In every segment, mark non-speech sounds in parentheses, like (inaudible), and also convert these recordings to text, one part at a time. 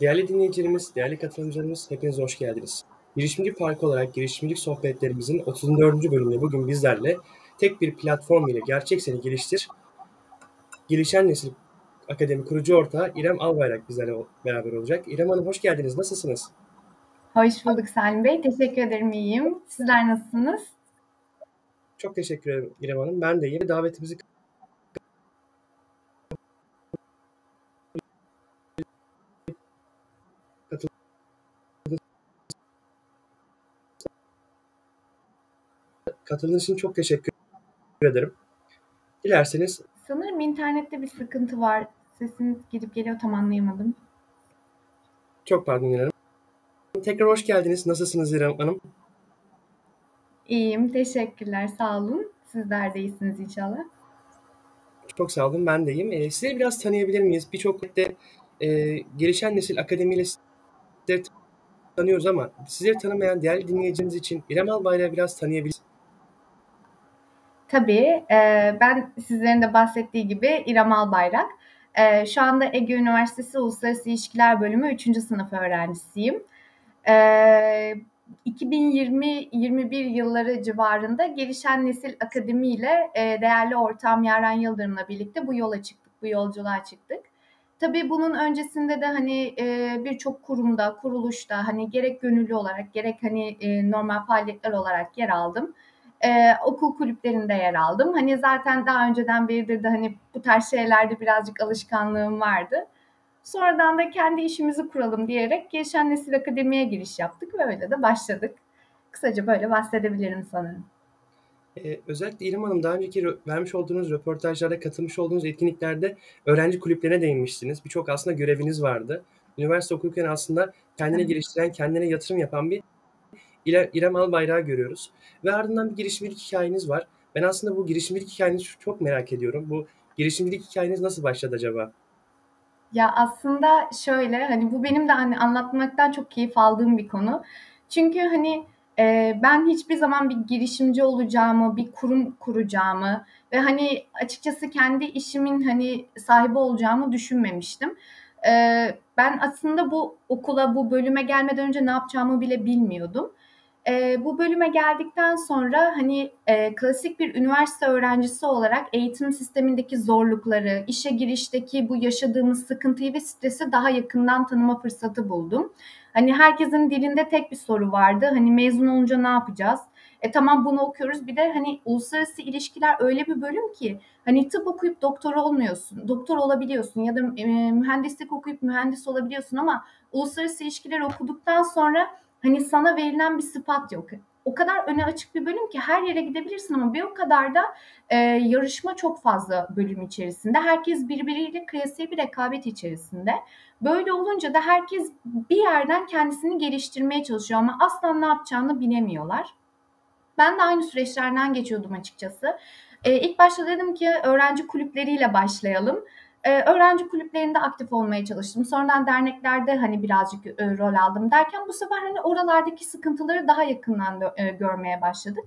Değerli dinleyicilerimiz, değerli katılımcılarımız hepiniz hoş geldiniz. Girişimci Parkı olarak girişimcilik sohbetlerimizin 34. bölümünde bugün bizlerle tek bir platform ile gerçek seni geliştir. Gelişen Nesil Akademi kurucu ortağı İrem Albayrak bizlerle beraber olacak. İrem Hanım hoş geldiniz. Nasılsınız? Hoş bulduk Salim Bey. Teşekkür ederim. İyiyim. Sizler nasılsınız? Çok teşekkür ederim İrem Hanım. Ben de iyiyim. Davetimizi Katıldığınız için çok teşekkür ederim. Dilerseniz... Sanırım internette bir sıkıntı var. Sesiniz gidip geliyor tam anlayamadım. Çok pardon İrem. Tekrar hoş geldiniz. Nasılsınız İrem Hanım? İyiyim. Teşekkürler. Sağ olun. Sizler de iyisiniz inşallah. Çok sağ olun. Ben de iyiyim. E, sizleri biraz tanıyabilir miyiz? Birçok de e, gelişen nesil akademiyle sizleri tanıyoruz ama sizleri tanımayan değerli dinleyicimiz için İrem Albayrak'ı biraz tanıyabiliriz. Tabii. E, ben sizlerin de bahsettiği gibi İrem Albayrak. E, şu anda Ege Üniversitesi Uluslararası İlişkiler Bölümü 3. sınıf öğrencisiyim. E, 2020-21 yılları civarında Gelişen Nesil Akademi ile e, değerli ortağım Yaren Yıldırım'la birlikte bu yola çıktık, bu yolculuğa çıktık. Tabii bunun öncesinde de hani e, birçok kurumda, kuruluşta hani gerek gönüllü olarak gerek hani e, normal faaliyetler olarak yer aldım e, okul kulüplerinde yer aldım. Hani zaten daha önceden beridir de hani bu tarz şeylerde birazcık alışkanlığım vardı. Sonradan da kendi işimizi kuralım diyerek Gelişen Nesil Akademi'ye giriş yaptık ve öyle de başladık. Kısaca böyle bahsedebilirim sanırım. Ee, özellikle İrem Hanım daha önceki vermiş olduğunuz röportajlarda katılmış olduğunuz etkinliklerde öğrenci kulüplerine değinmiştiniz. Birçok aslında göreviniz vardı. Üniversite okurken aslında kendini geliştiren, kendine yatırım yapan bir İrem Albayrak'ı görüyoruz. Ve ardından bir girişimcilik hikayeniz var. Ben aslında bu girişimcilik hikayenizi çok merak ediyorum. Bu girişimcilik hikayeniz nasıl başladı acaba? Ya aslında şöyle hani bu benim de hani anlatmaktan çok keyif aldığım bir konu. Çünkü hani e, ben hiçbir zaman bir girişimci olacağımı, bir kurum kuracağımı ve hani açıkçası kendi işimin hani sahibi olacağımı düşünmemiştim. E, ben aslında bu okula, bu bölüme gelmeden önce ne yapacağımı bile bilmiyordum. E, bu bölüme geldikten sonra hani e, klasik bir üniversite öğrencisi olarak eğitim sistemindeki zorlukları, işe girişteki bu yaşadığımız sıkıntıyı ve stresi daha yakından tanıma fırsatı buldum. Hani herkesin dilinde tek bir soru vardı. Hani mezun olunca ne yapacağız? E tamam bunu okuyoruz. Bir de hani uluslararası ilişkiler öyle bir bölüm ki hani tıp okuyup doktor olmuyorsun. Doktor olabiliyorsun ya da e, mühendislik okuyup mühendis olabiliyorsun ama uluslararası ilişkiler okuduktan sonra hani sana verilen bir sıfat yok. O kadar öne açık bir bölüm ki her yere gidebilirsin ama bir o kadar da e, yarışma çok fazla bölüm içerisinde. Herkes birbiriyle kıyasaya bir rekabet içerisinde. Böyle olunca da herkes bir yerden kendisini geliştirmeye çalışıyor ama asla ne yapacağını bilemiyorlar. Ben de aynı süreçlerden geçiyordum açıkçası. Ee, ilk başta dedim ki öğrenci kulüpleriyle başlayalım e, öğrenci kulüplerinde aktif olmaya çalıştım. Sonradan derneklerde hani birazcık e, rol aldım derken bu sefer hani oralardaki sıkıntıları daha yakından da, e, görmeye başladık.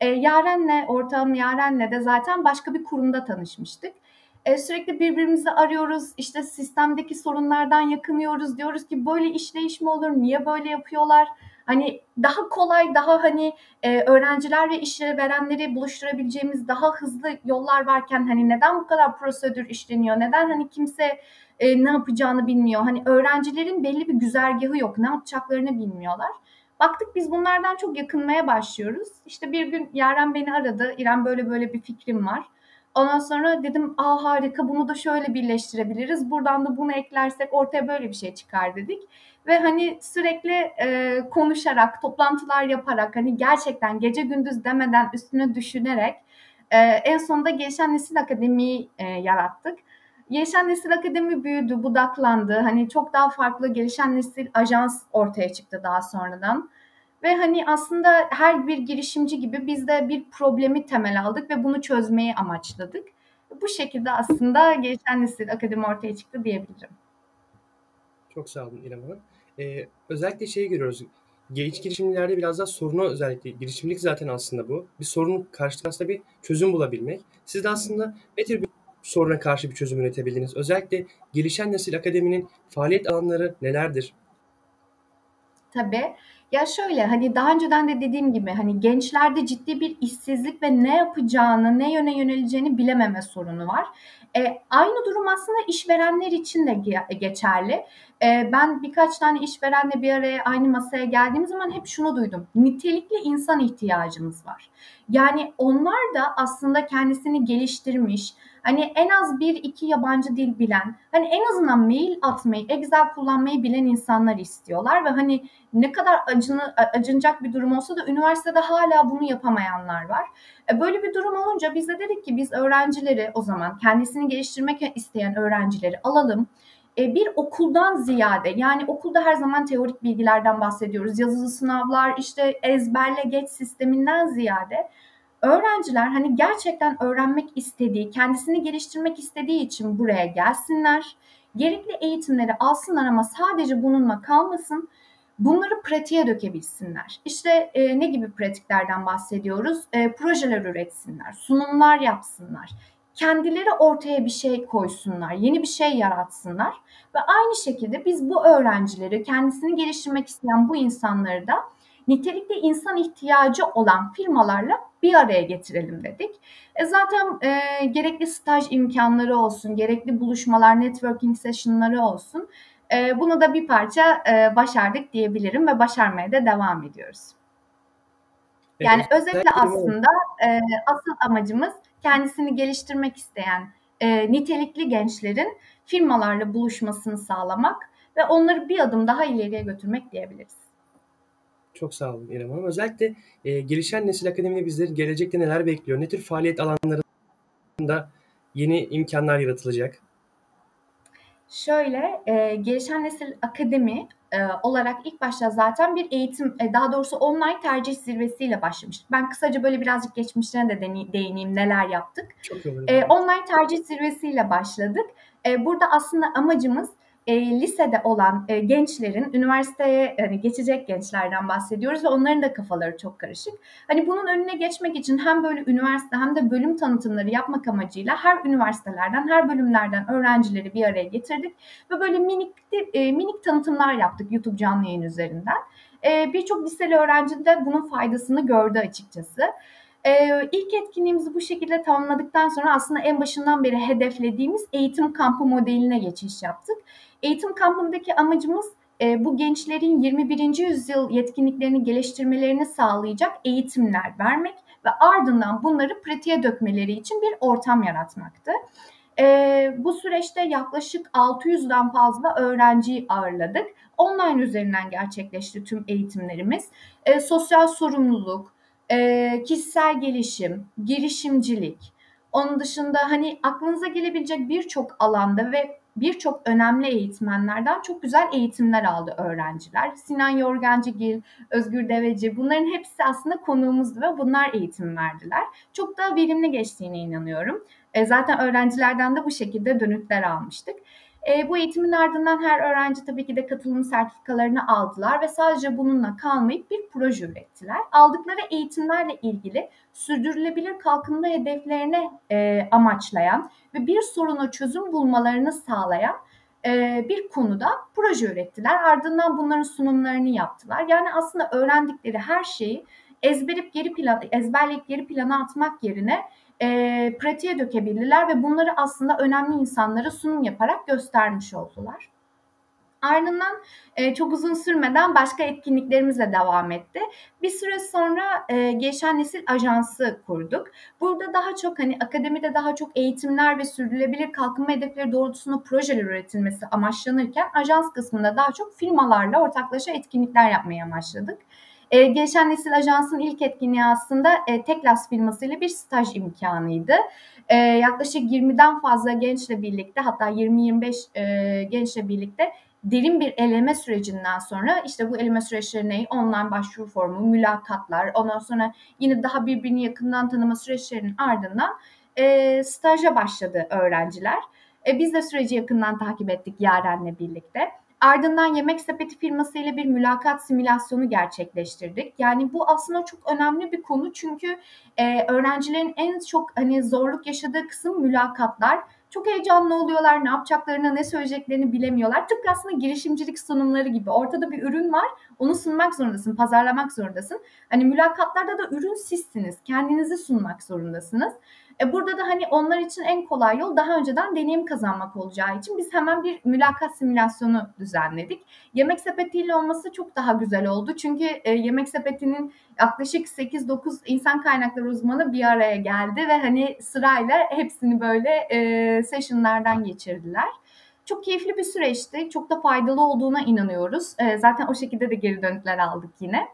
E, Yaren'le, ortağım Yaren'le de zaten başka bir kurumda tanışmıştık. E, sürekli birbirimizi arıyoruz, işte sistemdeki sorunlardan yakınıyoruz. Diyoruz ki böyle işleyiş mi olur, niye böyle yapıyorlar? Hani daha kolay, daha hani e, öğrenciler ve işverenleri buluşturabileceğimiz daha hızlı yollar varken hani neden bu kadar prosedür işleniyor? Neden hani kimse e, ne yapacağını bilmiyor? Hani öğrencilerin belli bir güzergahı yok, ne yapacaklarını bilmiyorlar. Baktık biz bunlardan çok yakınmaya başlıyoruz. İşte bir gün Yaren beni aradı. İrem böyle böyle bir fikrim var. Ondan sonra dedim aa harika bunu da şöyle birleştirebiliriz. Buradan da bunu eklersek ortaya böyle bir şey çıkar dedik. Ve hani sürekli e, konuşarak, toplantılar yaparak hani gerçekten gece gündüz demeden üstüne düşünerek e, en sonunda Gelişen Nesil Akademi'yi e, yarattık. Gelişen Nesil Akademi büyüdü, budaklandı. Hani çok daha farklı gelişen nesil ajans ortaya çıktı daha sonradan. Ve hani aslında her bir girişimci gibi biz de bir problemi temel aldık ve bunu çözmeyi amaçladık. Bu şekilde aslında Gelişen Nesil Akademi ortaya çıktı diyebilirim. Çok sağ olun İrem Hanım. Ee, özellikle şeyi görüyoruz. Genç girişimlerde biraz daha sorunu özellikle girişimcilik zaten aslında bu. Bir sorunun karşısında bir çözüm bulabilmek. Siz de aslında ne tür bir soruna karşı bir çözüm üretebildiniz? Özellikle Gelişen Nesil Akademi'nin faaliyet alanları nelerdir? Tabii. Ya şöyle hani daha önceden de dediğim gibi hani gençlerde ciddi bir işsizlik ve ne yapacağını, ne yöne yöneleceğini bilememe sorunu var. E, aynı durum aslında işverenler için de geçerli. E, ben birkaç tane işverenle bir araya aynı masaya geldiğim zaman hep şunu duydum. Nitelikli insan ihtiyacımız var. Yani onlar da aslında kendisini geliştirmiş, hani en az bir iki yabancı dil bilen, hani en azından mail atmayı, Excel kullanmayı bilen insanlar istiyorlar ve hani ne kadar acını, acınacak bir durum olsa da üniversitede hala bunu yapamayanlar var. E, böyle bir durum olunca biz de dedik ki biz öğrencileri o zaman kendisini geliştirmek isteyen öğrencileri alalım e, bir okuldan ziyade yani okulda her zaman teorik bilgilerden bahsediyoruz. Yazılı sınavlar işte ezberle geç sisteminden ziyade öğrenciler hani gerçekten öğrenmek istediği, kendisini geliştirmek istediği için buraya gelsinler. Gerekli eğitimleri alsınlar ama sadece bununla kalmasın. Bunları pratiğe dökebilsinler. İşte e, ne gibi pratiklerden bahsediyoruz? E, projeler üretsinler, sunumlar yapsınlar. Kendileri ortaya bir şey koysunlar, yeni bir şey yaratsınlar. Ve aynı şekilde biz bu öğrencileri, kendisini geliştirmek isteyen bu insanları da nitelikli insan ihtiyacı olan firmalarla bir araya getirelim dedik. E zaten e, gerekli staj imkanları olsun, gerekli buluşmalar, networking sessionları olsun. E, bunu da bir parça e, başardık diyebilirim ve başarmaya da devam ediyoruz. Yani evet, özetle aslında e, asıl amacımız kendisini geliştirmek isteyen e, nitelikli gençlerin firmalarla buluşmasını sağlamak ve onları bir adım daha ileriye götürmek diyebiliriz. Çok sağ olun İrem Hanım. Özellikle e, Gelişen Nesil Akademi'de bizleri gelecekte neler bekliyor? Ne tür faaliyet alanlarında yeni imkanlar yaratılacak? Şöyle, e, Gelişen Nesil Akademi e, olarak ilk başta zaten bir eğitim, e, daha doğrusu online tercih zirvesiyle başlamıştık. Ben kısaca böyle birazcık geçmişlerine de değineyim, neler yaptık. Çok e, online tercih zirvesiyle başladık. E, burada aslında amacımız e, lisede olan e, gençlerin üniversiteye hani geçecek gençlerden bahsediyoruz ve onların da kafaları çok karışık. Hani bunun önüne geçmek için hem böyle üniversite hem de bölüm tanıtımları yapmak amacıyla her üniversitelerden, her bölümlerden öğrencileri bir araya getirdik ve böyle minik e, minik tanıtımlar yaptık YouTube canlı yayın üzerinden. E, Birçok liseli öğrenci de bunun faydasını gördü açıkçası. Ee, ilk etkinliğimizi bu şekilde tamamladıktan sonra aslında en başından beri hedeflediğimiz eğitim kampı modeline geçiş yaptık. Eğitim kampındaki amacımız e, bu gençlerin 21. yüzyıl yetkinliklerini geliştirmelerini sağlayacak eğitimler vermek ve ardından bunları pratiğe dökmeleri için bir ortam yaratmaktı. E, bu süreçte yaklaşık 600'den fazla öğrenciyi ağırladık. Online üzerinden gerçekleşti tüm eğitimlerimiz. E, sosyal sorumluluk, e, kişisel gelişim, girişimcilik, onun dışında hani aklınıza gelebilecek birçok alanda ve birçok önemli eğitmenlerden çok güzel eğitimler aldı öğrenciler. Sinan Yorgancıgil, Özgür Deveci bunların hepsi aslında konuğumuzdu ve bunlar eğitim verdiler. Çok da verimli geçtiğine inanıyorum. E, zaten öğrencilerden de bu şekilde dönütler almıştık. E, bu eğitimin ardından her öğrenci tabii ki de katılım sertifikalarını aldılar ve sadece bununla kalmayıp bir proje ürettiler. Aldıkları eğitimlerle ilgili sürdürülebilir kalkınma hedeflerine e, amaçlayan ve bir soruna çözüm bulmalarını sağlayan e, bir konuda proje ürettiler. Ardından bunların sunumlarını yaptılar. Yani aslında öğrendikleri her şeyi ezberip geri plan, ezberleyip geri plana atmak yerine e, pratiğe dökebildiler ve bunları aslında önemli insanlara sunum yaparak göstermiş oldular. Ardından e, çok uzun sürmeden başka etkinliklerimizle devam etti. Bir süre sonra e, Gelişen Nesil Ajansı kurduk. Burada daha çok hani akademide daha çok eğitimler ve sürdürülebilir kalkınma hedefleri doğrultusunda projeler üretilmesi amaçlanırken ajans kısmında daha çok firmalarla ortaklaşa etkinlikler yapmaya amaçladık. E, Gelişen Nesil Ajans'ın ilk etkinliği aslında e, Teklas firmasıyla bir staj imkanıydı. E, yaklaşık 20'den fazla gençle birlikte hatta 20-25 e, gençle birlikte derin bir eleme sürecinden sonra işte bu eleme süreçleri ne? Online başvuru formu, mülakatlar, ondan sonra yine daha birbirini yakından tanıma süreçlerinin ardından e, staja başladı öğrenciler. E, biz de süreci yakından takip ettik Yaren'le birlikte. Ardından Yemek Sepeti firması ile bir mülakat simülasyonu gerçekleştirdik. Yani bu aslında çok önemli bir konu çünkü e, öğrencilerin en çok hani zorluk yaşadığı kısım mülakatlar çok heyecanlı oluyorlar. Ne yapacaklarını, ne söyleyeceklerini bilemiyorlar. Tıpkı aslında girişimcilik sunumları gibi. Ortada bir ürün var. Onu sunmak zorundasın, pazarlamak zorundasın. Hani mülakatlarda da ürün sizsiniz. Kendinizi sunmak zorundasınız. E burada da hani onlar için en kolay yol daha önceden deneyim kazanmak olacağı için biz hemen bir mülakat simülasyonu düzenledik. Yemek sepetiyle olması çok daha güzel oldu. Çünkü e, yemek sepetinin yaklaşık 8-9 insan kaynakları uzmanı bir araya geldi ve hani sırayla hepsini böyle e, sessionlardan geçirdiler. Çok keyifli bir süreçti. Çok da faydalı olduğuna inanıyoruz. E, zaten o şekilde de geri dönütler aldık yine.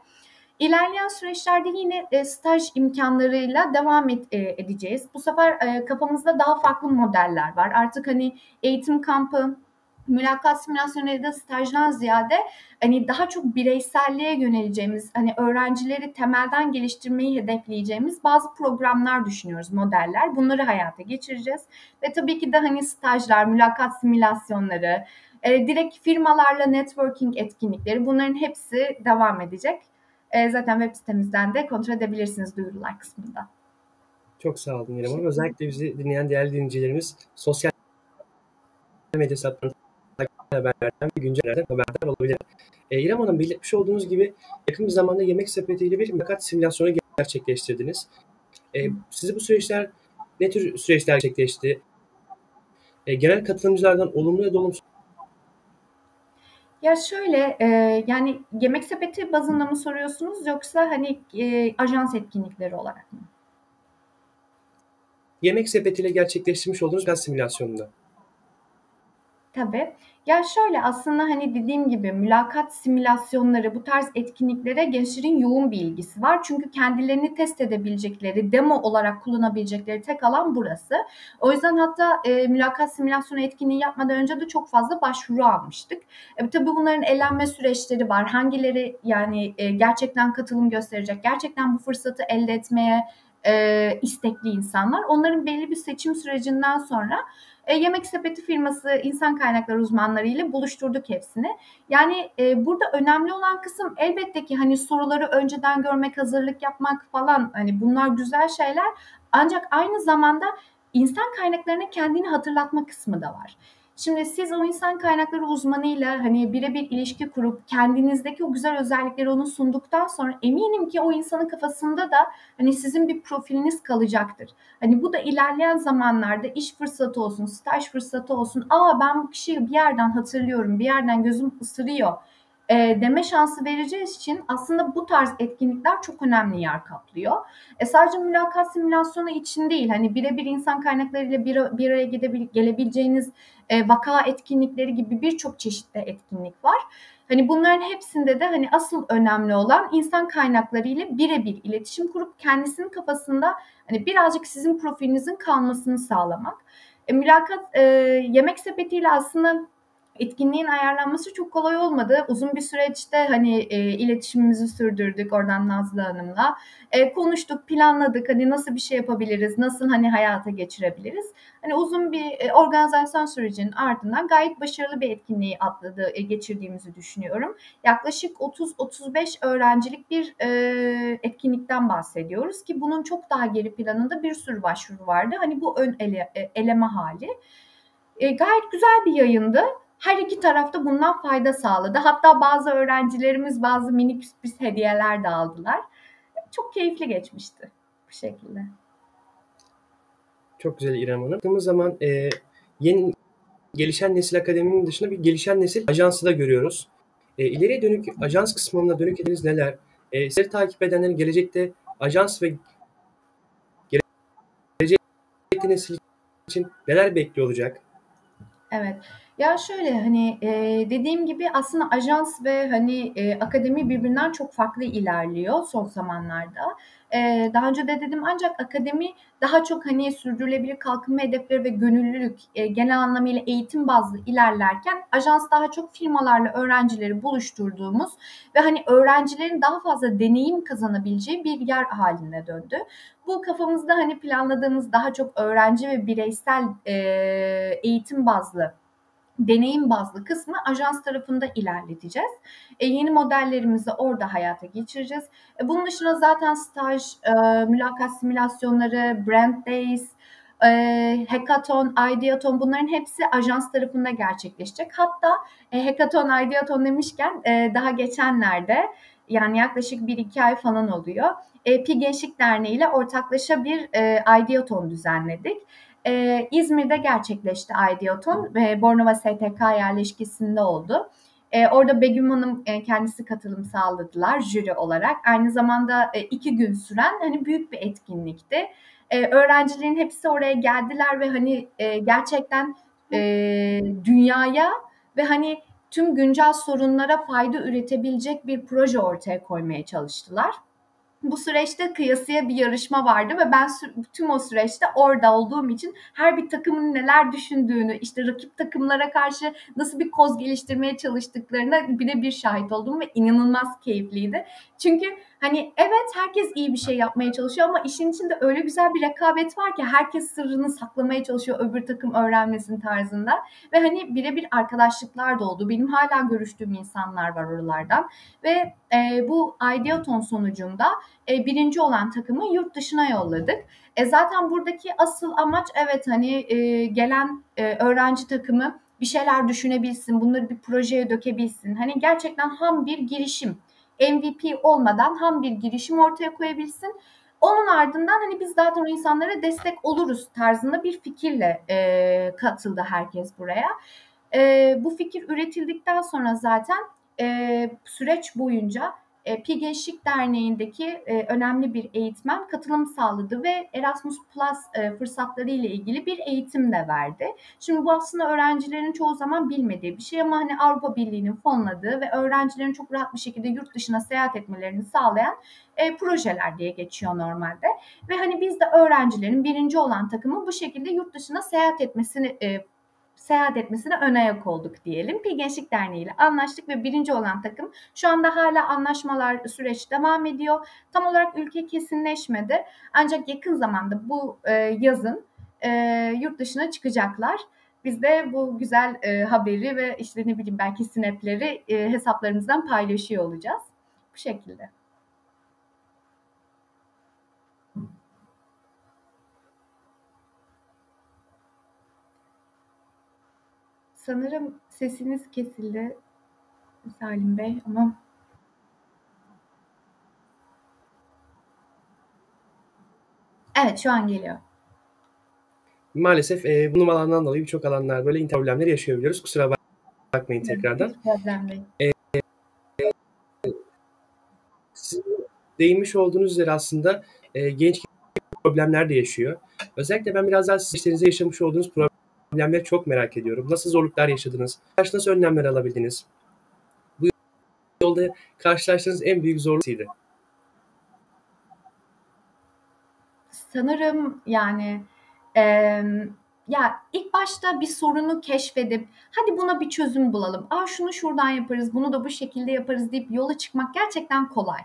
İlerleyen süreçlerde yine e, staj imkanlarıyla devam e, edeceğiz. Bu sefer e, kafamızda daha farklı modeller var. Artık hani eğitim kampı, mülakat simülasyonu ya da stajdan ziyade hani daha çok bireyselliğe yöneleceğimiz, hani öğrencileri temelden geliştirmeyi hedefleyeceğimiz bazı programlar düşünüyoruz, modeller. Bunları hayata geçireceğiz. Ve tabii ki de hani stajlar, mülakat simülasyonları, e, direkt firmalarla networking etkinlikleri bunların hepsi devam edecek. E, zaten web sitemizden de kontrol edebilirsiniz duyurular kısmında. Çok sağ olun İrem Hanım. Özellikle bizi dinleyen değerli dinleyicilerimiz sosyal medya hesaplarından haberlerden ve güncellerden haberdar olabilir. E, İrem Hanım belirtmiş olduğunuz gibi yakın bir zamanda yemek sepetiyle bir mülakat simülasyonu gerçekleştirdiniz. E, sizi bu süreçler ne tür süreçler gerçekleşti? E, genel katılımcılardan olumlu ya da olumsuz ya şöyle, e, yani yemek sepeti bazında mı soruyorsunuz yoksa hani e, ajans etkinlikleri olarak mı? Yemek sepetiyle gerçekleştirmiş olduğunuz gaz simülasyonunda. Tabii. Ya şöyle aslında hani dediğim gibi mülakat simülasyonları bu tarz etkinliklere gençlerin yoğun bir ilgisi var. Çünkü kendilerini test edebilecekleri, demo olarak kullanabilecekleri tek alan burası. O yüzden hatta e, mülakat simülasyonu etkinliği yapmadan önce de çok fazla başvuru almıştık. E, tabii bunların elenme süreçleri var. Hangileri yani e, gerçekten katılım gösterecek, gerçekten bu fırsatı elde etmeye e, istekli insanlar. Onların belli bir seçim sürecinden sonra e, Yemek Sepeti firması insan kaynakları uzmanları ile buluşturduk hepsini. Yani e, burada önemli olan kısım elbette ki hani soruları önceden görmek, hazırlık yapmak falan hani bunlar güzel şeyler. Ancak aynı zamanda insan kaynaklarına kendini hatırlatma kısmı da var. Şimdi siz o insan kaynakları uzmanıyla hani birebir ilişki kurup kendinizdeki o güzel özellikleri onu sunduktan sonra eminim ki o insanın kafasında da hani sizin bir profiliniz kalacaktır. Hani bu da ilerleyen zamanlarda iş fırsatı olsun, staj fırsatı olsun. Aa ben bu kişiyi bir yerden hatırlıyorum, bir yerden gözüm ısırıyor e, deme şansı vereceğiz için aslında bu tarz etkinlikler çok önemli yer kaplıyor. E, sadece mülakat simülasyonu için değil, hani birebir insan kaynaklarıyla bir, bir araya gidebil, gelebileceğiniz e, vaka etkinlikleri gibi birçok çeşitli etkinlik var. Hani bunların hepsinde de hani asıl önemli olan insan kaynakları ile birebir iletişim kurup kendisinin kafasında hani birazcık sizin profilinizin kalmasını sağlamak. E, mülakat e, yemek sepetiyle aslında etkinliğin ayarlanması çok kolay olmadı. Uzun bir süreçte hani e, iletişimimizi sürdürdük oradan Nazlı Hanım'la. E, konuştuk, planladık. Hani nasıl bir şey yapabiliriz, nasıl hani hayata geçirebiliriz. Hani uzun bir e, organizasyon sürecinin ardından gayet başarılı bir etkinliği atladı, e, geçirdiğimizi düşünüyorum. Yaklaşık 30-35 öğrencilik bir e, etkinlikten bahsediyoruz ki bunun çok daha geri planında bir sürü başvuru vardı. Hani bu ön ele, e, eleme hali. E, gayet güzel bir yayındı her iki tarafta bundan fayda sağladı. Hatta bazı öğrencilerimiz bazı minik sürpriz hediyeler de aldılar. Çok keyifli geçmişti bu şekilde. Çok güzel İrem Hanım. Baktığımız zaman e, yeni gelişen nesil akademinin dışında bir gelişen nesil ajansı da görüyoruz. E, ileriye dönük ajans kısmına dönük ediniz neler? E, sizleri takip edenlerin gelecekte ajans ve gelecekte nesil için neler bekliyor olacak? Evet. Ya şöyle hani e, dediğim gibi aslında ajans ve hani e, akademi birbirinden çok farklı ilerliyor son zamanlarda. E, daha önce de dedim ancak akademi daha çok hani sürdürülebilir kalkınma hedefleri ve gönüllülük e, genel anlamıyla eğitim bazlı ilerlerken ajans daha çok firmalarla öğrencileri buluşturduğumuz ve hani öğrencilerin daha fazla deneyim kazanabileceği bir yer haline döndü. Bu kafamızda hani planladığımız daha çok öğrenci ve bireysel e, eğitim bazlı deneyim bazlı kısmı ajans tarafında ilerleteceğiz. E, yeni modellerimizi orada hayata geçireceğiz. E, bunun dışında zaten staj, e, mülakat simülasyonları, brand days, e, hackathon, ideaton bunların hepsi ajans tarafında gerçekleşecek. Hatta e, hackathon, ideaton demişken e, daha geçenlerde yani yaklaşık 1-2 ay falan oluyor. E, Pi Gençlik Derneği ile ortaklaşa bir e, ideaton düzenledik. E, İzmir'de gerçekleşti ideaton ve Bornova STK yerleşkesinde oldu. E, orada Begüm Hanım e, kendisi katılım sağladılar jüri olarak. Aynı zamanda e, iki gün süren hani büyük bir etkinlikti. E, öğrencilerin hepsi oraya geldiler ve hani e, gerçekten e, dünyaya ve hani tüm güncel sorunlara fayda üretebilecek bir proje ortaya koymaya çalıştılar bu süreçte kıyasıya bir yarışma vardı ve ben tüm o süreçte orada olduğum için her bir takımın neler düşündüğünü, işte rakip takımlara karşı nasıl bir koz geliştirmeye çalıştıklarına bir şahit oldum ve inanılmaz keyifliydi. Çünkü hani evet herkes iyi bir şey yapmaya çalışıyor ama işin içinde öyle güzel bir rekabet var ki herkes sırrını saklamaya çalışıyor öbür takım öğrenmesin tarzında ve hani birebir arkadaşlıklar da oldu. Benim hala görüştüğüm insanlar var oralardan ve e, bu Ideaton sonucunda e, birinci olan takımı yurt dışına yolladık. E, zaten buradaki asıl amaç evet hani e, gelen e, öğrenci takımı bir şeyler düşünebilsin, bunları bir projeye dökebilsin. Hani gerçekten ham bir girişim. MVP olmadan ham bir girişim ortaya koyabilsin. Onun ardından hani biz zaten o insanlara destek oluruz tarzında bir fikirle e, katıldı herkes buraya. E, bu fikir üretildikten sonra zaten e, süreç boyunca e, Pi Gençlik Derneği'ndeki e, önemli bir eğitmen katılım sağladı ve Erasmus Plus e, fırsatları ile ilgili bir eğitim de verdi. Şimdi bu aslında öğrencilerin çoğu zaman bilmediği bir şey ama hani Avrupa Birliği'nin fonladığı ve öğrencilerin çok rahat bir şekilde yurt dışına seyahat etmelerini sağlayan e, projeler diye geçiyor normalde. Ve hani biz de öğrencilerin birinci olan takımın bu şekilde yurt dışına seyahat etmesini e, seyahat etmesine ön ayak olduk diyelim. Pi Gençlik Derneği ile anlaştık ve birinci olan takım şu anda hala anlaşmalar süreç devam ediyor. Tam olarak ülke kesinleşmedi. Ancak yakın zamanda bu e, yazın e, yurt dışına çıkacaklar. Biz de bu güzel e, haberi ve işte ne bileyim belki snapleri e, hesaplarımızdan paylaşıyor olacağız. Bu şekilde. Sanırım sesiniz kesildi Salim Bey ama Evet şu an geliyor. Maalesef e, bu numaralardan dolayı birçok alanlar böyle internet problemleri yaşayabiliyoruz. Kusura bakmayın evet, tekrardan. Problem değil. E, değinmiş olduğunuz üzere aslında e, genç problemler de yaşıyor. Özellikle ben biraz daha sizin yaşamış olduğunuz problem problemleri çok merak ediyorum. Nasıl zorluklar yaşadınız? Nasıl önlemler alabildiniz? Bu yolda karşılaştığınız en büyük zorluk neydi? Sanırım yani e, ya ilk başta bir sorunu keşfedip hadi buna bir çözüm bulalım. Aa şunu şuradan yaparız, bunu da bu şekilde yaparız deyip yola çıkmak gerçekten kolay.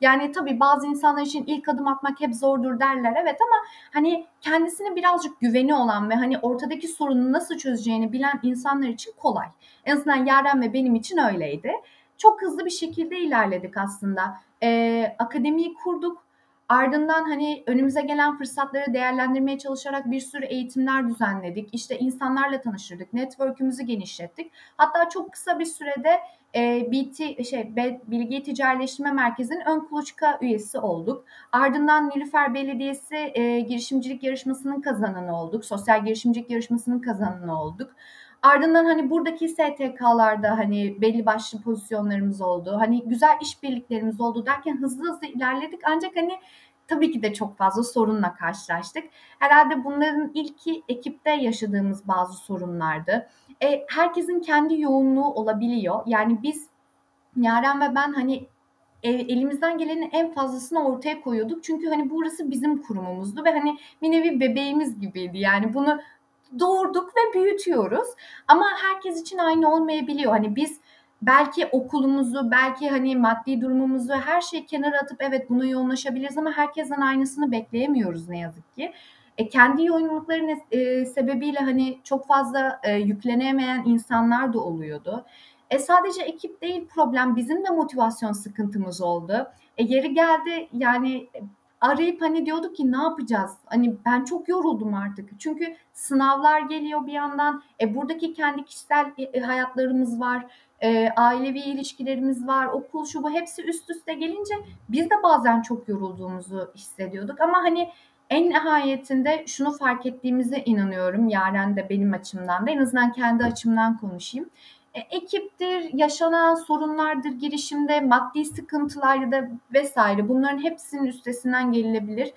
Yani tabii bazı insanlar için ilk adım atmak hep zordur derler evet ama hani kendisine birazcık güveni olan ve hani ortadaki sorunu nasıl çözeceğini bilen insanlar için kolay. En azından Yaren ve benim için öyleydi. Çok hızlı bir şekilde ilerledik aslında. Ee, akademiyi kurduk Ardından hani önümüze gelen fırsatları değerlendirmeye çalışarak bir sürü eğitimler düzenledik. İşte insanlarla tanıştırdık, network'ümüzü genişlettik. Hatta çok kısa bir sürede e, BT şey Bilgi Ticaretleştirme Merkezi'nin ön kuluçka üyesi olduk. Ardından Nilüfer Belediyesi e, girişimcilik yarışmasının kazananı olduk. Sosyal girişimcilik yarışmasının kazananı olduk. Ardından hani buradaki STK'larda hani belli başlı pozisyonlarımız oldu. Hani güzel işbirliklerimiz oldu derken hızlı hızlı ilerledik. Ancak hani tabii ki de çok fazla sorunla karşılaştık. Herhalde bunların ilki ekipte yaşadığımız bazı sorunlardı. E, herkesin kendi yoğunluğu olabiliyor. Yani biz Yaren ve ben hani elimizden gelenin en fazlasını ortaya koyuyorduk. Çünkü hani burası bizim kurumumuzdu ve hani bir nevi bebeğimiz gibiydi. Yani bunu doğurduk ve büyütüyoruz. Ama herkes için aynı olmayabiliyor. Hani biz belki okulumuzu, belki hani maddi durumumuzu her şeyi kenara atıp evet buna yoğunlaşabiliriz ama herkesten aynısını bekleyemiyoruz ne yazık ki. E, kendi yoğunlukları e, sebebiyle hani çok fazla e, yüklenemeyen insanlar da oluyordu. E, sadece ekip değil problem bizim de motivasyon sıkıntımız oldu. E, yeri geldi yani arayıp hani diyorduk ki ne yapacağız? Hani ben çok yoruldum artık. Çünkü sınavlar geliyor bir yandan. E, buradaki kendi kişisel e, hayatlarımız var. E, ailevi ilişkilerimiz var. Okul şu bu hepsi üst üste gelince biz de bazen çok yorulduğumuzu hissediyorduk. Ama hani en nihayetinde şunu fark ettiğimize inanıyorum. Yaren de benim açımdan da en azından kendi açımdan konuşayım. E, ekiptir, yaşanan sorunlardır girişimde, maddi sıkıntılar ya da vesaire bunların hepsinin üstesinden gelinebilir.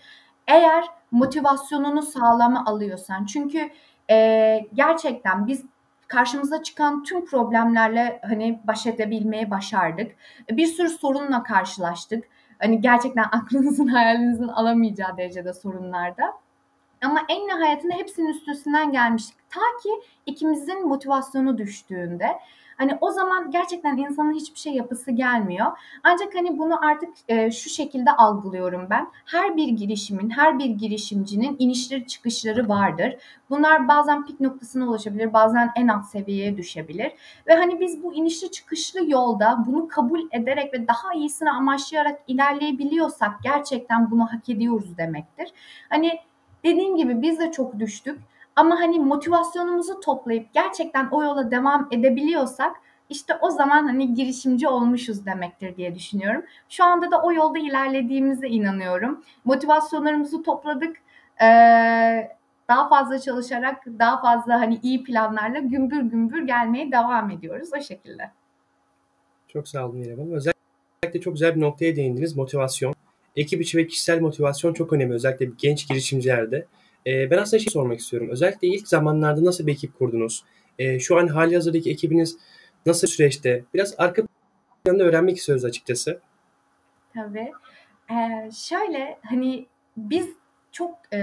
Eğer motivasyonunu sağlama alıyorsan. Çünkü e, gerçekten biz karşımıza çıkan tüm problemlerle hani baş edebilmeye başardık. Bir sürü sorunla karşılaştık. Hani gerçekten (laughs) aklınızın hayalinizin alamayacağı derecede sorunlarda. Ama en nihayetinde hepsinin üstesinden gelmiştik. Ta ki ikimizin motivasyonu düştüğünde Hani o zaman gerçekten insanın hiçbir şey yapısı gelmiyor. Ancak hani bunu artık e, şu şekilde algılıyorum ben. Her bir girişimin, her bir girişimcinin inişleri çıkışları vardır. Bunlar bazen pik noktasına ulaşabilir, bazen en alt seviyeye düşebilir. Ve hani biz bu inişli çıkışlı yolda bunu kabul ederek ve daha iyisini amaçlayarak ilerleyebiliyorsak gerçekten bunu hak ediyoruz demektir. Hani dediğim gibi biz de çok düştük. Ama hani motivasyonumuzu toplayıp gerçekten o yola devam edebiliyorsak işte o zaman hani girişimci olmuşuz demektir diye düşünüyorum. Şu anda da o yolda ilerlediğimize inanıyorum. Motivasyonlarımızı topladık. Ee, daha fazla çalışarak, daha fazla hani iyi planlarla gümbür gümbür gelmeye devam ediyoruz o şekilde. Çok sağ olun İrem Hanım. Özellikle çok güzel bir noktaya değindiniz. Motivasyon. Ekip içi ve kişisel motivasyon çok önemli. Özellikle genç girişimcilerde. E, ben aslında şey sormak istiyorum. Özellikle ilk zamanlarda nasıl bir ekip kurdunuz? E, şu an hali hazırdaki ekibiniz nasıl süreçte? Biraz arka planını öğrenmek istiyoruz açıkçası. Tabii. Ee, şöyle hani biz çok e,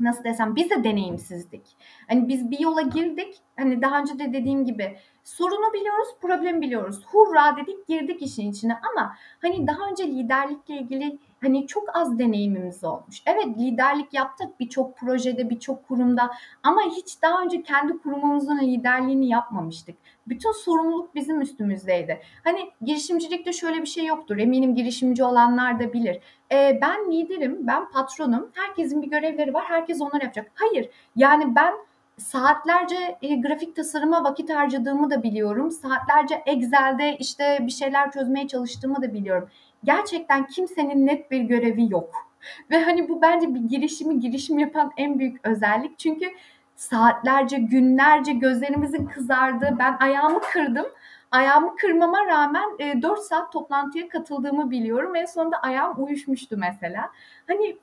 nasıl desem biz de deneyimsizdik. Hani biz bir yola girdik. Hani daha önce de dediğim gibi sorunu biliyoruz, problemi biliyoruz. Hurra dedik, girdik işin içine ama hani daha önce liderlikle ilgili hani çok az deneyimimiz olmuş. Evet liderlik yaptık birçok projede, birçok kurumda ama hiç daha önce kendi kurumumuzun liderliğini yapmamıştık. Bütün sorumluluk bizim üstümüzdeydi. Hani girişimcilikte şöyle bir şey yoktur. Eminim girişimci olanlar da bilir. Ee, ben liderim, ben patronum. Herkesin bir görevleri var. Herkes onları yapacak. Hayır. Yani ben saatlerce e, grafik tasarıma vakit harcadığımı da biliyorum. Saatlerce Excel'de işte bir şeyler çözmeye çalıştığımı da biliyorum gerçekten kimsenin net bir görevi yok. (laughs) Ve hani bu bence bir girişimi girişim yapan en büyük özellik. Çünkü saatlerce, günlerce gözlerimizin kızardığı, ben ayağımı kırdım. Ayağımı kırmama rağmen e, 4 saat toplantıya katıldığımı biliyorum. En sonunda ayağım uyuşmuştu mesela. Hani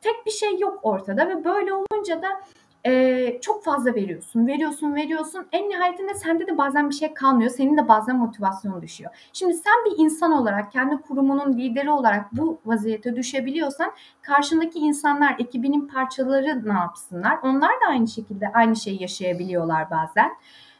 tek bir şey yok ortada ve böyle olunca da e, çok fazla veriyorsun, veriyorsun, veriyorsun. En nihayetinde sende de bazen bir şey kalmıyor. Senin de bazen motivasyonun düşüyor. Şimdi sen bir insan olarak, kendi kurumunun lideri olarak bu vaziyete düşebiliyorsan karşındaki insanlar, ekibinin parçaları ne yapsınlar? Onlar da aynı şekilde aynı şeyi yaşayabiliyorlar bazen.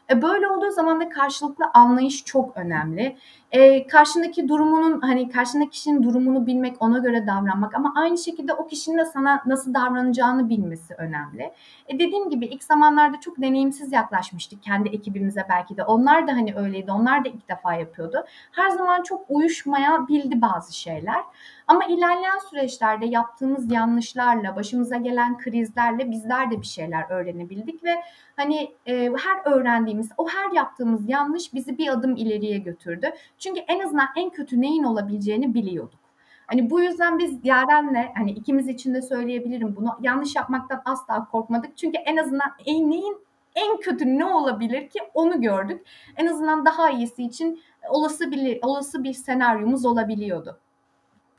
E, böyle olduğu zaman da karşılıklı anlayış çok önemli. E, karşındaki durumunun hani karşındaki kişinin durumunu bilmek, ona göre davranmak ama aynı şekilde o kişinin de sana nasıl davranacağını bilmesi önemli. E, dediğim gibi ilk zamanlarda çok deneyimsiz yaklaşmıştık kendi ekibimize belki de. Onlar da hani öyleydi. Onlar da ilk defa yapıyordu. Her zaman çok uyuşmaya bildi bazı şeyler. Ama ilerleyen süreçlerde yaptığımız yanlışlarla, başımıza gelen krizlerle bizler de bir şeyler öğrenebildik ve hani e, her öğrendiğimiz, o her yaptığımız yanlış bizi bir adım ileriye götürdü. Çünkü en azından en kötü neyin olabileceğini biliyorduk. Hani bu yüzden biz Yaren'le hani ikimiz için de söyleyebilirim bunu. Yanlış yapmaktan asla korkmadık. Çünkü en azından en, neyin en kötü ne olabilir ki onu gördük. En azından daha iyisi için olası bir olası bir senaryomuz olabiliyordu.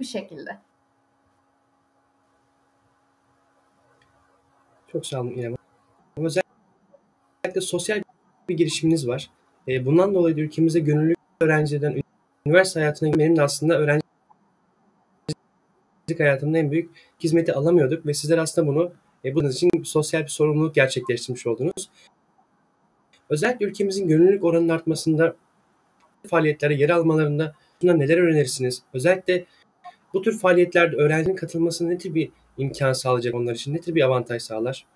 Bu şekilde. Çok sağ olun İrem. Özellikle sosyal bir girişiminiz var. E, bundan dolayı da ülkemizde gönüllü öğrenciden üniversite hayatına de aslında öğrencilik hayatımda en büyük hizmeti alamıyorduk ve sizler aslında bunu e, bunun için sosyal bir sorumluluk gerçekleştirmiş oldunuz. Özellikle ülkemizin gönüllülük oranının artmasında faaliyetlere yer almalarında neler önerirsiniz? Özellikle bu tür faaliyetlerde öğrencinin katılmasına ne tür bir imkan sağlayacak onlar için? Ne tür bir avantaj sağlar?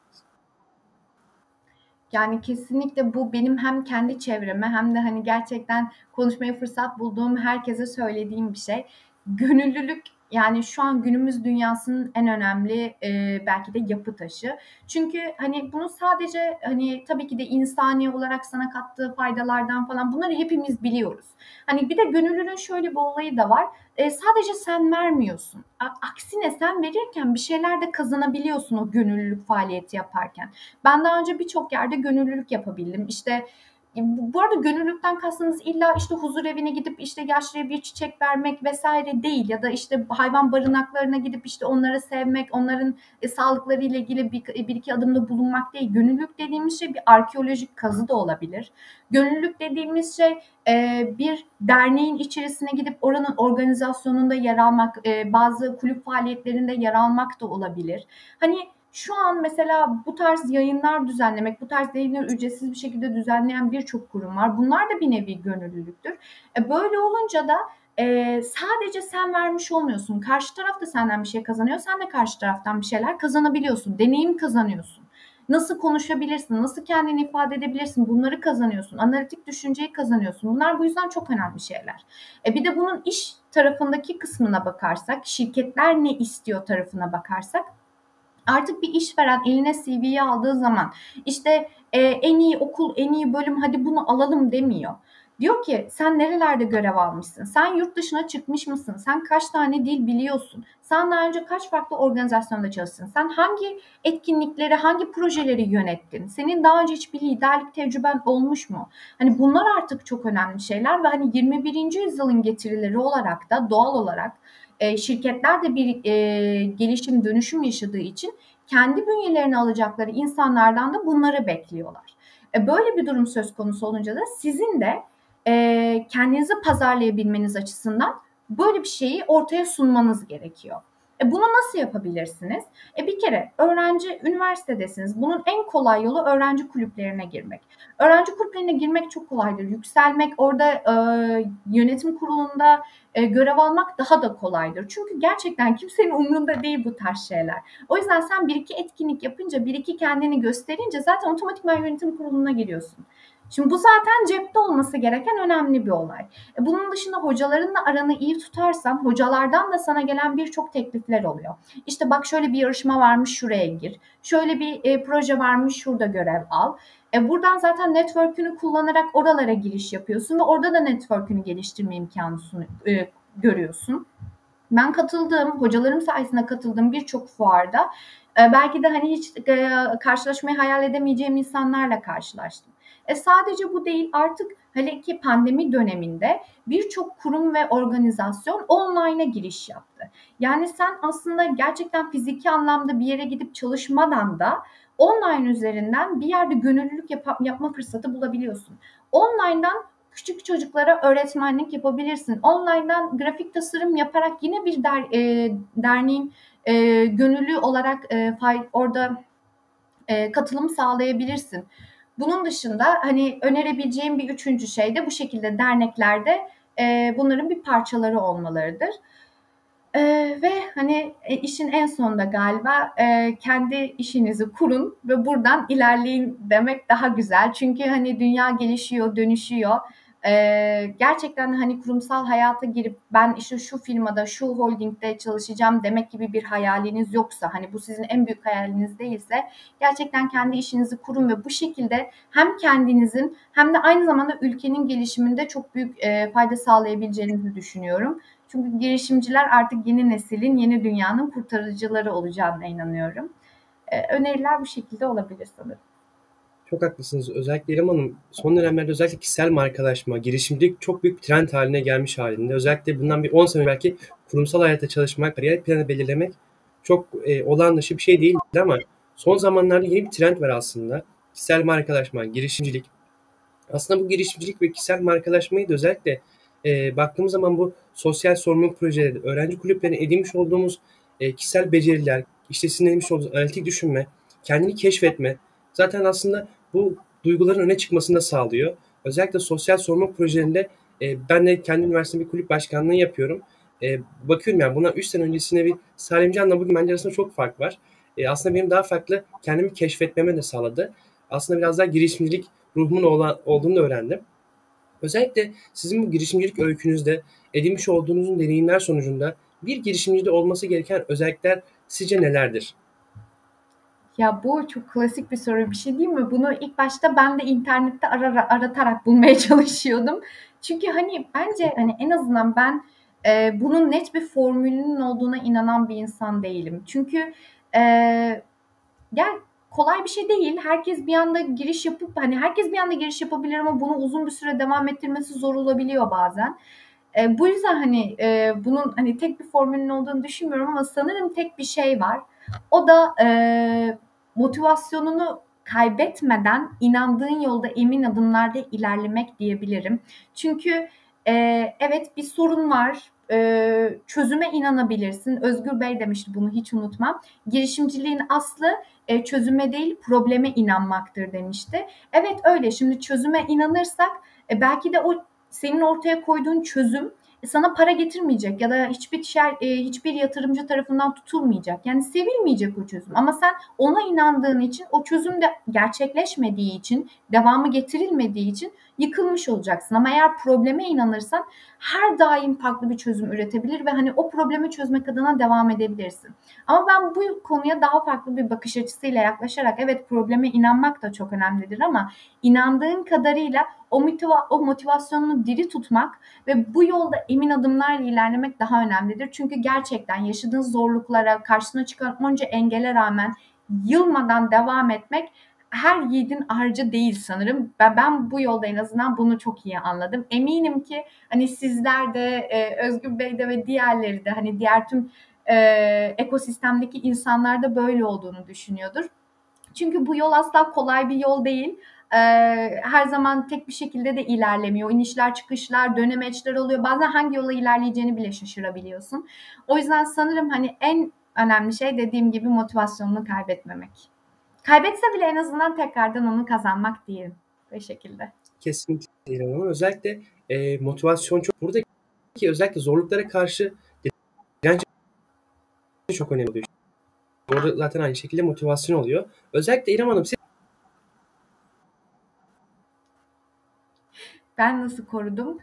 Yani kesinlikle bu benim hem kendi çevreme hem de hani gerçekten konuşmaya fırsat bulduğum herkese söylediğim bir şey. Gönüllülük Yani şu an günümüz dünyasının en önemli e, belki de yapı taşı. Çünkü hani bunu sadece hani tabii ki de insani olarak sana kattığı faydalardan falan bunları hepimiz biliyoruz. Hani bir de gönüllünün şöyle bir olayı da var. E, sadece sen vermiyorsun. Aksine sen verirken bir şeyler de kazanabiliyorsun o gönüllülük faaliyeti yaparken. Ben daha önce birçok yerde gönüllülük yapabildim. İşte bu arada gönüllülükten kastınız illa işte huzur evine gidip işte yaşlıya bir çiçek vermek vesaire değil ya da işte hayvan barınaklarına gidip işte onları sevmek, onların e, sağlıkları ile ilgili bir, bir iki adımda bulunmak değil. Gönüllülük dediğimiz şey bir arkeolojik kazı da olabilir. Gönüllülük dediğimiz şey e, bir derneğin içerisine gidip oranın organizasyonunda yer almak, e, bazı kulüp faaliyetlerinde yer almak da olabilir. Hani şu an mesela bu tarz yayınlar düzenlemek, bu tarz yayınları ücretsiz bir şekilde düzenleyen birçok kurum var. Bunlar da bir nevi gönüllülüktür. E böyle olunca da e, sadece sen vermiş olmuyorsun. Karşı taraf da senden bir şey kazanıyor. Sen de karşı taraftan bir şeyler kazanabiliyorsun. Deneyim kazanıyorsun. Nasıl konuşabilirsin, nasıl kendini ifade edebilirsin bunları kazanıyorsun. Analitik düşünceyi kazanıyorsun. Bunlar bu yüzden çok önemli şeyler. E bir de bunun iş tarafındaki kısmına bakarsak, şirketler ne istiyor tarafına bakarsak Artık bir işveren eline CV'yi aldığı zaman işte e, en iyi okul, en iyi bölüm hadi bunu alalım demiyor. Diyor ki sen nerelerde görev almışsın? Sen yurt dışına çıkmış mısın? Sen kaç tane dil biliyorsun? Sen daha önce kaç farklı organizasyonda çalıştın? Sen hangi etkinlikleri, hangi projeleri yönettin? Senin daha önce hiçbir liderlik tecrüben olmuş mu? Hani bunlar artık çok önemli şeyler ve hani 21. yüzyılın getirileri olarak da doğal olarak e, şirketler de bir e, gelişim dönüşüm yaşadığı için kendi bünyelerine alacakları insanlardan da bunları bekliyorlar. E, böyle bir durum söz konusu olunca da sizin de e, kendinizi pazarlayabilmeniz açısından böyle bir şeyi ortaya sunmanız gerekiyor. E bunu nasıl yapabilirsiniz? E bir kere öğrenci üniversitedesiniz. Bunun en kolay yolu öğrenci kulüplerine girmek. Öğrenci kulüplerine girmek çok kolaydır. Yükselmek, orada e, yönetim kurulunda e, görev almak daha da kolaydır. Çünkü gerçekten kimsenin umrunda değil bu tarz şeyler. O yüzden sen bir iki etkinlik yapınca, bir iki kendini gösterince zaten otomatikman yönetim kuruluna giriyorsun. Şimdi bu zaten cepte olması gereken önemli bir olay. E bunun dışında hocalarınla aranı iyi tutarsan hocalardan da sana gelen birçok teklifler oluyor. İşte bak şöyle bir yarışma varmış şuraya gir. Şöyle bir e, proje varmış şurada görev al. E buradan zaten network'ünü kullanarak oralara giriş yapıyorsun ve orada da network'ünü geliştirme imkanı e, görüyorsun. Ben katıldığım, hocalarım sayesinde katıldığım birçok fuarda e, belki de hani hiç e, karşılaşmayı hayal edemeyeceğim insanlarla karşılaştım. E sadece bu değil artık hele ki pandemi döneminde birçok kurum ve organizasyon online'a giriş yaptı. Yani sen aslında gerçekten fiziki anlamda bir yere gidip çalışmadan da online üzerinden bir yerde gönüllülük yap- yapma fırsatı bulabiliyorsun. Online'dan küçük çocuklara öğretmenlik yapabilirsin. Online'dan grafik tasarım yaparak yine bir der, e, derneğin e, gönüllü olarak e, fay, orada e, katılım sağlayabilirsin. Bunun dışında hani önerebileceğim bir üçüncü şey de bu şekilde derneklerde e, bunların bir parçaları olmalarıdır. E, ve hani e, işin en sonunda galiba e, kendi işinizi kurun ve buradan ilerleyin demek daha güzel. Çünkü hani dünya gelişiyor, dönüşüyor e, gerçekten hani kurumsal hayata girip ben işte şu firmada, şu holdingde çalışacağım demek gibi bir hayaliniz yoksa, hani bu sizin en büyük hayaliniz değilse gerçekten kendi işinizi kurun ve bu şekilde hem kendinizin hem de aynı zamanda ülkenin gelişiminde çok büyük e, fayda sağlayabileceğinizi düşünüyorum. Çünkü girişimciler artık yeni neslin, yeni dünyanın kurtarıcıları olacağına inanıyorum. E, öneriler bu şekilde olabilir sanırım. Çok haklısınız. Özellikle İrem Hanım son dönemlerde özellikle kişisel markalaşma, girişimcilik çok büyük bir trend haline gelmiş halinde. Özellikle bundan bir 10 sene belki kurumsal hayata çalışmak, kariyer planı belirlemek çok e, olağan dışı bir şey değildi ama son zamanlarda yeni bir trend var aslında. Kişisel markalaşma, girişimcilik. Aslında bu girişimcilik ve kişisel markalaşmayı da özellikle e, baktığımız zaman bu sosyal sorumluluk projeleri, öğrenci kulüplerine edinmiş olduğumuz e, kişisel beceriler, işte sizin edinmiş olduğunuz analitik düşünme, kendini keşfetme, zaten aslında bu duyguların öne çıkmasını da sağlıyor. Özellikle sosyal sorumluluk projelerinde e, ben de kendi üniversitede bir kulüp başkanlığı yapıyorum. E, bakıyorum yani buna 3 sene öncesine bir Salim Can'la bugün bence arasında çok fark var. E, aslında benim daha farklı kendimi keşfetmeme de sağladı. Aslında biraz daha girişimcilik ruhumun olan, olduğunu da öğrendim. Özellikle sizin bu girişimcilik öykünüzde edinmiş olduğunuzun deneyimler sonucunda bir girişimcide olması gereken özellikler sizce nelerdir? Ya bu çok klasik bir soru bir şey değil mi? Bunu ilk başta ben de internette ara, aratarak bulmaya (laughs) çalışıyordum. Çünkü hani bence hani en azından ben e, bunun net bir formülünün olduğuna inanan bir insan değilim. Çünkü e, yani kolay bir şey değil. Herkes bir anda giriş yapıp hani herkes bir anda giriş yapabilir ama bunu uzun bir süre devam ettirmesi zor olabiliyor bazen. E, bu yüzden hani e, bunun hani tek bir formülün olduğunu düşünmüyorum ama sanırım tek bir şey var. O da e, motivasyonunu kaybetmeden inandığın yolda emin adımlarda ilerlemek diyebilirim. Çünkü e, evet bir sorun var. E, çözüme inanabilirsin. Özgür Bey demişti bunu hiç unutmam. Girişimciliğin aslı e, çözüme değil probleme inanmaktır demişti. Evet öyle. Şimdi çözüme inanırsak e, belki de o senin ortaya koyduğun çözüm sana para getirmeyecek ya da hiçbir şey, e, hiçbir yatırımcı tarafından tutulmayacak. Yani sevilmeyecek o çözüm. Ama sen ona inandığın için o çözüm de gerçekleşmediği için, devamı getirilmediği için yıkılmış olacaksın. Ama eğer probleme inanırsan her daim farklı bir çözüm üretebilir ve hani o problemi çözmek adına devam edebilirsin. Ama ben bu konuya daha farklı bir bakış açısıyla yaklaşarak evet probleme inanmak da çok önemlidir ama inandığın kadarıyla o, motiva o motivasyonunu diri tutmak ve bu yolda emin adımlarla ilerlemek daha önemlidir. Çünkü gerçekten yaşadığın zorluklara, karşına çıkan onca engele rağmen yılmadan devam etmek her yiğidin harcı değil sanırım. Ben, ben bu yolda en azından bunu çok iyi anladım. Eminim ki hani sizler de e, Özgür Bey de ve diğerleri de hani diğer tüm e, ekosistemdeki insanlar da böyle olduğunu düşünüyordur. Çünkü bu yol asla kolay bir yol değil. Ee, her zaman tek bir şekilde de ilerlemiyor. İnişler çıkışlar, dönemeçler oluyor. Bazen hangi yola ilerleyeceğini bile şaşırabiliyorsun. O yüzden sanırım hani en önemli şey dediğim gibi motivasyonunu kaybetmemek. Kaybetse bile en azından tekrardan onu kazanmak diyelim. Bu şekilde. Kesinlikle ama özellikle e, motivasyon çok buradaki özellikle zorluklara karşı direnç çok önemli oluyor. Orada zaten aynı şekilde motivasyon oluyor. Özellikle İrem Hanım siz Ben nasıl korudum?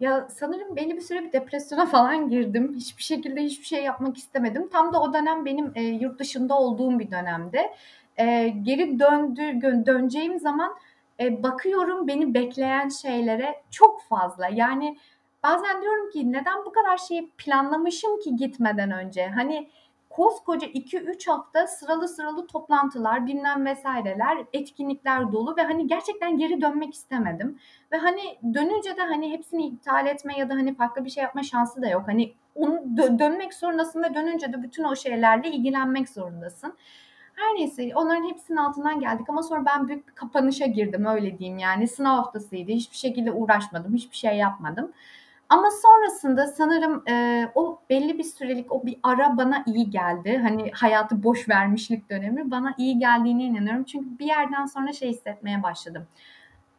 Ya sanırım belli bir süre bir depresyona (laughs) falan girdim. Hiçbir şekilde hiçbir şey yapmak istemedim. Tam da o dönem benim e, yurt dışında olduğum bir dönemde. E, geri döndü döneceğim zaman e, bakıyorum beni bekleyen şeylere çok fazla. Yani bazen diyorum ki neden bu kadar şeyi planlamışım ki gitmeden önce? Hani koskoca 2-3 hafta sıralı sıralı toplantılar, bilmem vesaireler, etkinlikler dolu ve hani gerçekten geri dönmek istemedim. Ve hani dönünce de hani hepsini iptal etme ya da hani farklı bir şey yapma şansı da yok. Hani onu dö- dönmek zorundasın ve dönünce de bütün o şeylerle ilgilenmek zorundasın. Her neyse onların hepsinin altından geldik ama sonra ben büyük bir kapanışa girdim öyle diyeyim yani. Sınav haftasıydı. Hiçbir şekilde uğraşmadım. Hiçbir şey yapmadım. Ama sonrasında sanırım e, o belli bir sürelik o bir ara bana iyi geldi. Hani hayatı boş vermişlik dönemi bana iyi geldiğine inanıyorum. Çünkü bir yerden sonra şey hissetmeye başladım.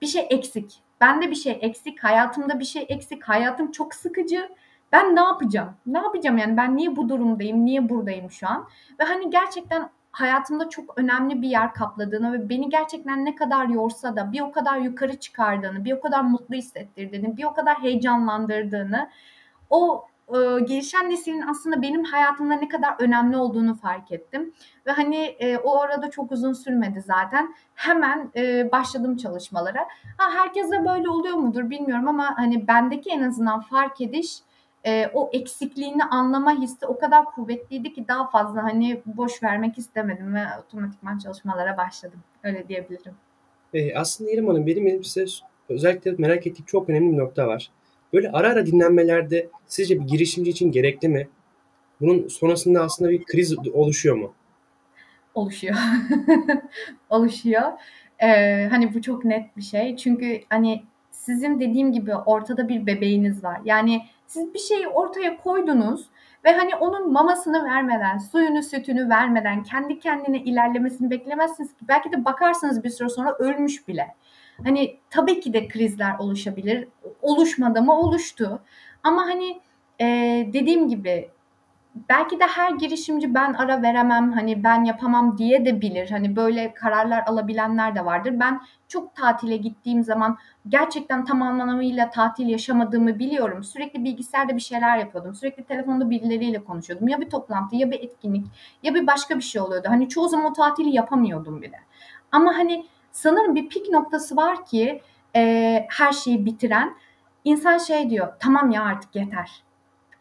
Bir şey eksik. Bende bir şey eksik. Hayatımda bir şey eksik. Hayatım çok sıkıcı. Ben ne yapacağım? Ne yapacağım yani ben niye bu durumdayım? Niye buradayım şu an? Ve hani gerçekten hayatımda çok önemli bir yer kapladığını ve beni gerçekten ne kadar yorsa da bir o kadar yukarı çıkardığını, bir o kadar mutlu hissettirdiğini, bir o kadar heyecanlandırdığını, o e, gelişen neslin aslında benim hayatımda ne kadar önemli olduğunu fark ettim. Ve hani e, o arada çok uzun sürmedi zaten. Hemen e, başladım çalışmalara. Ha herkese böyle oluyor mudur bilmiyorum ama hani bendeki en azından fark ediş e, o eksikliğini anlama hissi o kadar kuvvetliydi ki daha fazla hani boş vermek istemedim ve otomatikman çalışmalara başladım. Öyle diyebilirim. E, aslında İrem Hanım benim, size özellikle merak ettiğim çok önemli bir nokta var. Böyle ara ara dinlenmelerde sizce bir girişimci için gerekli mi? Bunun sonrasında aslında bir kriz oluşuyor mu? Oluşuyor. (laughs) oluşuyor. Ee, hani bu çok net bir şey. Çünkü hani sizin dediğim gibi ortada bir bebeğiniz var. Yani siz bir şeyi ortaya koydunuz ve hani onun mamasını vermeden, suyunu, sütünü vermeden kendi kendine ilerlemesini beklemezsiniz ki belki de bakarsınız bir süre sonra ölmüş bile. Hani tabii ki de krizler oluşabilir. Oluşmadı mı oluştu. Ama hani e, dediğim gibi belki de her girişimci ben ara veremem, hani ben yapamam diye de bilir. Hani böyle kararlar alabilenler de vardır. Ben çok tatile gittiğim zaman gerçekten tam anlamıyla tatil yaşamadığımı biliyorum. Sürekli bilgisayarda bir şeyler yapıyordum. Sürekli telefonda birileriyle konuşuyordum. Ya bir toplantı ya bir etkinlik ya bir başka bir şey oluyordu. Hani çoğu zaman o tatili yapamıyordum bile. Ama hani sanırım bir pik noktası var ki e, her şeyi bitiren insan şey diyor tamam ya artık yeter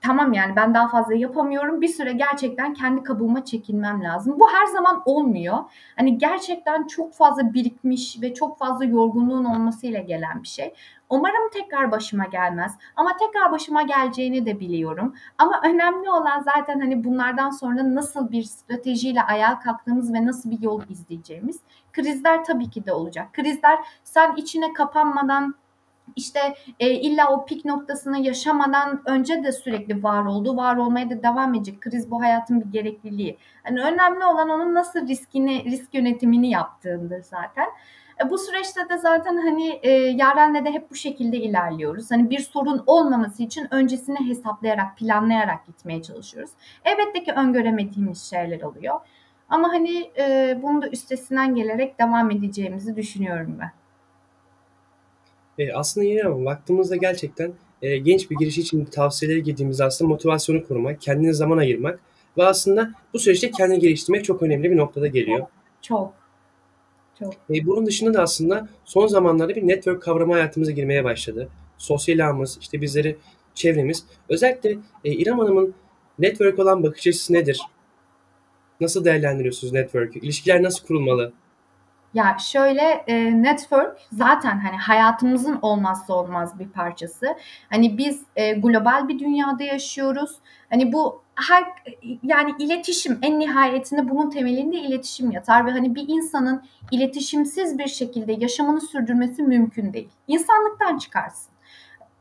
tamam yani ben daha fazla yapamıyorum. Bir süre gerçekten kendi kabuğuma çekilmem lazım. Bu her zaman olmuyor. Hani gerçekten çok fazla birikmiş ve çok fazla yorgunluğun olmasıyla gelen bir şey. Umarım tekrar başıma gelmez. Ama tekrar başıma geleceğini de biliyorum. Ama önemli olan zaten hani bunlardan sonra nasıl bir stratejiyle ayağa kalktığımız ve nasıl bir yol izleyeceğimiz. Krizler tabii ki de olacak. Krizler sen içine kapanmadan işte e, illa o pik noktasını yaşamadan önce de sürekli var oldu. Var olmaya da devam edecek. Kriz bu hayatın bir gerekliliği. Yani önemli olan onun nasıl riskini, risk yönetimini yaptığındır zaten. E, bu süreçte de zaten hani e, Yaren'le de hep bu şekilde ilerliyoruz. Hani bir sorun olmaması için öncesini hesaplayarak, planlayarak gitmeye çalışıyoruz. Elbette ki öngöremediğimiz şeyler oluyor. Ama hani e, bunu da üstesinden gelerek devam edeceğimizi düşünüyorum ben. E, aslında yeni ama baktığımızda gerçekten e, genç bir giriş için tavsiyeleri girdiğimizde aslında motivasyonu korumak, kendine zaman ayırmak ve aslında bu süreçte kendini geliştirmek çok önemli bir noktada geliyor. Çok. Çok. E, bunun dışında da aslında son zamanlarda bir network kavramı hayatımıza girmeye başladı. Sosyal ağımız, işte bizleri, çevremiz. Özellikle e, İrem Hanım'ın network olan bakış açısı nedir? Nasıl değerlendiriyorsunuz network'ü? İlişkiler nasıl kurulmalı? Ya şöyle e, network zaten hani hayatımızın olmazsa olmaz bir parçası. Hani biz e, global bir dünyada yaşıyoruz. Hani bu her yani iletişim en nihayetinde bunun temelinde iletişim yatar ve hani bir insanın iletişimsiz bir şekilde yaşamını sürdürmesi mümkün değil. İnsanlıktan çıkarsın.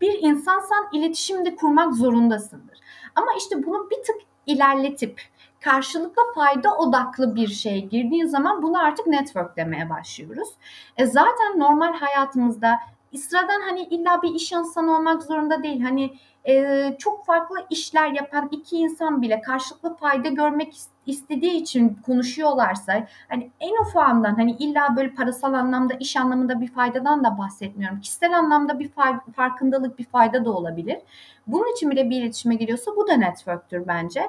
Bir insansan iletişimde kurmak zorundasındır. Ama işte bunu bir tık ilerletip karşılıklı fayda odaklı bir şeye girdiğin zaman bunu artık network demeye başlıyoruz. E zaten normal hayatımızda sıradan hani illa bir iş insanı olmak zorunda değil. Hani e, çok farklı işler yapan iki insan bile karşılıklı fayda görmek istediği için konuşuyorlarsa hani en ufağından hani illa böyle parasal anlamda iş anlamında bir faydadan da bahsetmiyorum. Kişisel anlamda bir farkındalık bir fayda da olabilir. Bunun için bile bir iletişime giriyorsa bu da networktür bence.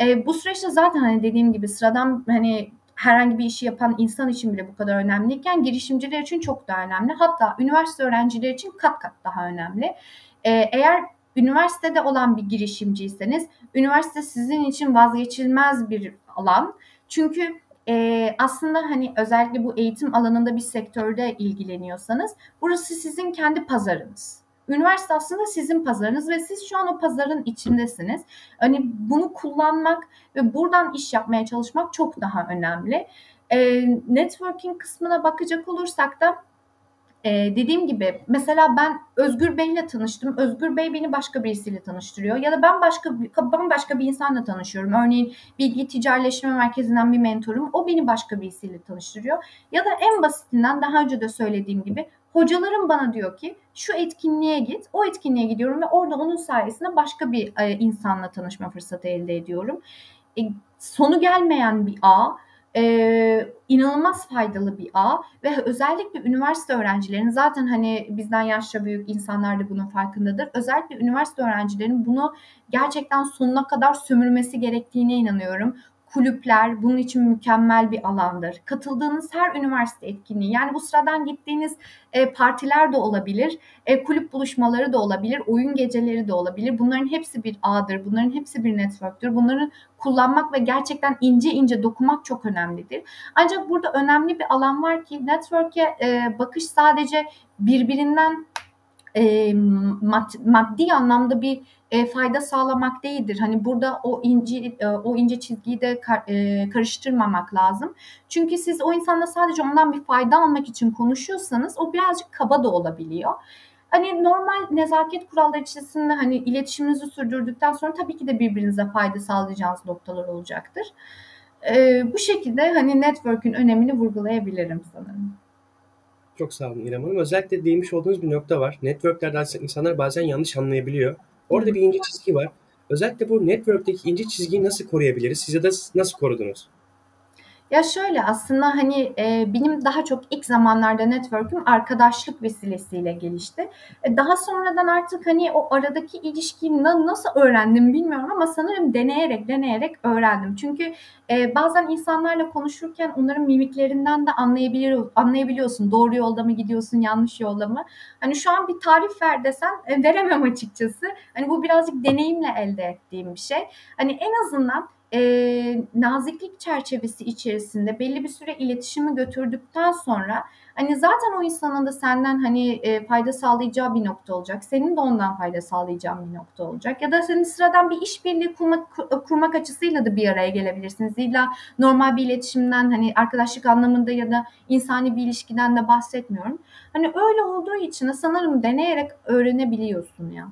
E, bu süreçte zaten hani dediğim gibi sıradan hani herhangi bir işi yapan insan için bile bu kadar önemliyken girişimciler için çok daha önemli. Hatta üniversite öğrencileri için kat kat daha önemli. E, eğer üniversitede olan bir girişimciyseniz üniversite sizin için vazgeçilmez bir alan. Çünkü e, aslında hani özellikle bu eğitim alanında bir sektörde ilgileniyorsanız burası sizin kendi pazarınız. Üniversite aslında sizin pazarınız ve siz şu an o pazarın içindesiniz. Hani bunu kullanmak ve buradan iş yapmaya çalışmak çok daha önemli. E, networking kısmına bakacak olursak da ee, dediğim gibi mesela ben Özgür Bey'le tanıştım. Özgür Bey beni başka birisiyle tanıştırıyor. Ya da ben başka başka bir insanla tanışıyorum. Örneğin Bilgi Ticaretleşme Merkezi'nden bir mentorum. O beni başka birisiyle tanıştırıyor. Ya da en basitinden daha önce de söylediğim gibi hocalarım bana diyor ki şu etkinliğe git. O etkinliğe gidiyorum ve orada onun sayesinde başka bir e, insanla tanışma fırsatı elde ediyorum. E, sonu gelmeyen bir ağ e, inanılmaz faydalı bir ağ ve özellikle üniversite öğrencilerinin zaten hani bizden yaşça büyük insanlar da bunun farkındadır. Özellikle üniversite öğrencilerinin bunu gerçekten sonuna kadar sömürmesi gerektiğine inanıyorum kulüpler bunun için mükemmel bir alandır. Katıldığınız her üniversite etkinliği yani bu sıradan gittiğiniz e, partiler de olabilir, e, kulüp buluşmaları da olabilir, oyun geceleri de olabilir. Bunların hepsi bir ağdır, bunların hepsi bir networktür. Bunları kullanmak ve gerçekten ince ince dokumak çok önemlidir. Ancak burada önemli bir alan var ki network'e e, bakış sadece birbirinden e, mad, maddi anlamda bir e, fayda sağlamak değildir. Hani burada o ince e, o ince çizgiyi de kar, e, karıştırmamak lazım. Çünkü siz o insanla sadece ondan bir fayda almak için konuşuyorsanız o birazcık kaba da olabiliyor. Hani normal nezaket kuralları içerisinde hani iletişiminizi sürdürdükten sonra tabii ki de birbirinize fayda sağlayacağınız noktalar olacaktır. E, bu şekilde hani network'ün önemini vurgulayabilirim sanırım. Çok sağ olun İrem Hanım. Özellikle değinmiş olduğunuz bir nokta var. Networklerde insanlar bazen yanlış anlayabiliyor. Orada bir ince çizgi var. Özellikle bu network'teki ince çizgiyi nasıl koruyabiliriz? Siz da nasıl korudunuz? Ya şöyle aslında hani e, benim daha çok ilk zamanlarda network'üm arkadaşlık vesilesiyle gelişti. E, daha sonradan artık hani o aradaki ilişkiyi na, nasıl öğrendim bilmiyorum ama sanırım deneyerek deneyerek öğrendim. Çünkü e, bazen insanlarla konuşurken onların mimiklerinden de anlayabiliyor, anlayabiliyorsun. Doğru yolda mı gidiyorsun, yanlış yolda mı? Hani şu an bir tarif ver desen e, veremem açıkçası. Hani bu birazcık deneyimle elde ettiğim bir şey. Hani en azından e, naziklik çerçevesi içerisinde belli bir süre iletişimi götürdükten sonra hani zaten o insanın da senden hani e, fayda sağlayacağı bir nokta olacak. Senin de ondan fayda sağlayacağın bir nokta olacak. Ya da senin sıradan bir işbirliği kurmak, kurmak açısıyla da bir araya gelebilirsiniz. İlla normal bir iletişimden hani arkadaşlık anlamında ya da insani bir ilişkiden de bahsetmiyorum. Hani öyle olduğu için sanırım deneyerek öğrenebiliyorsun ya.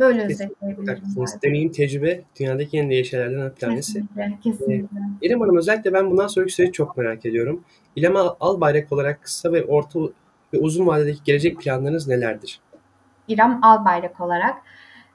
Böyle özetleyebilirim. Deneyim, tecrübe dünyadaki en değerli şeylerden bir tanesi. Kesinlikle, kesinlikle. Ee, İrem Hanım özellikle ben bundan sonraki süreci çok merak ediyorum. İrem Albayrak olarak kısa ve orta ve uzun vadedeki gelecek planlarınız nelerdir? İrem Albayrak olarak.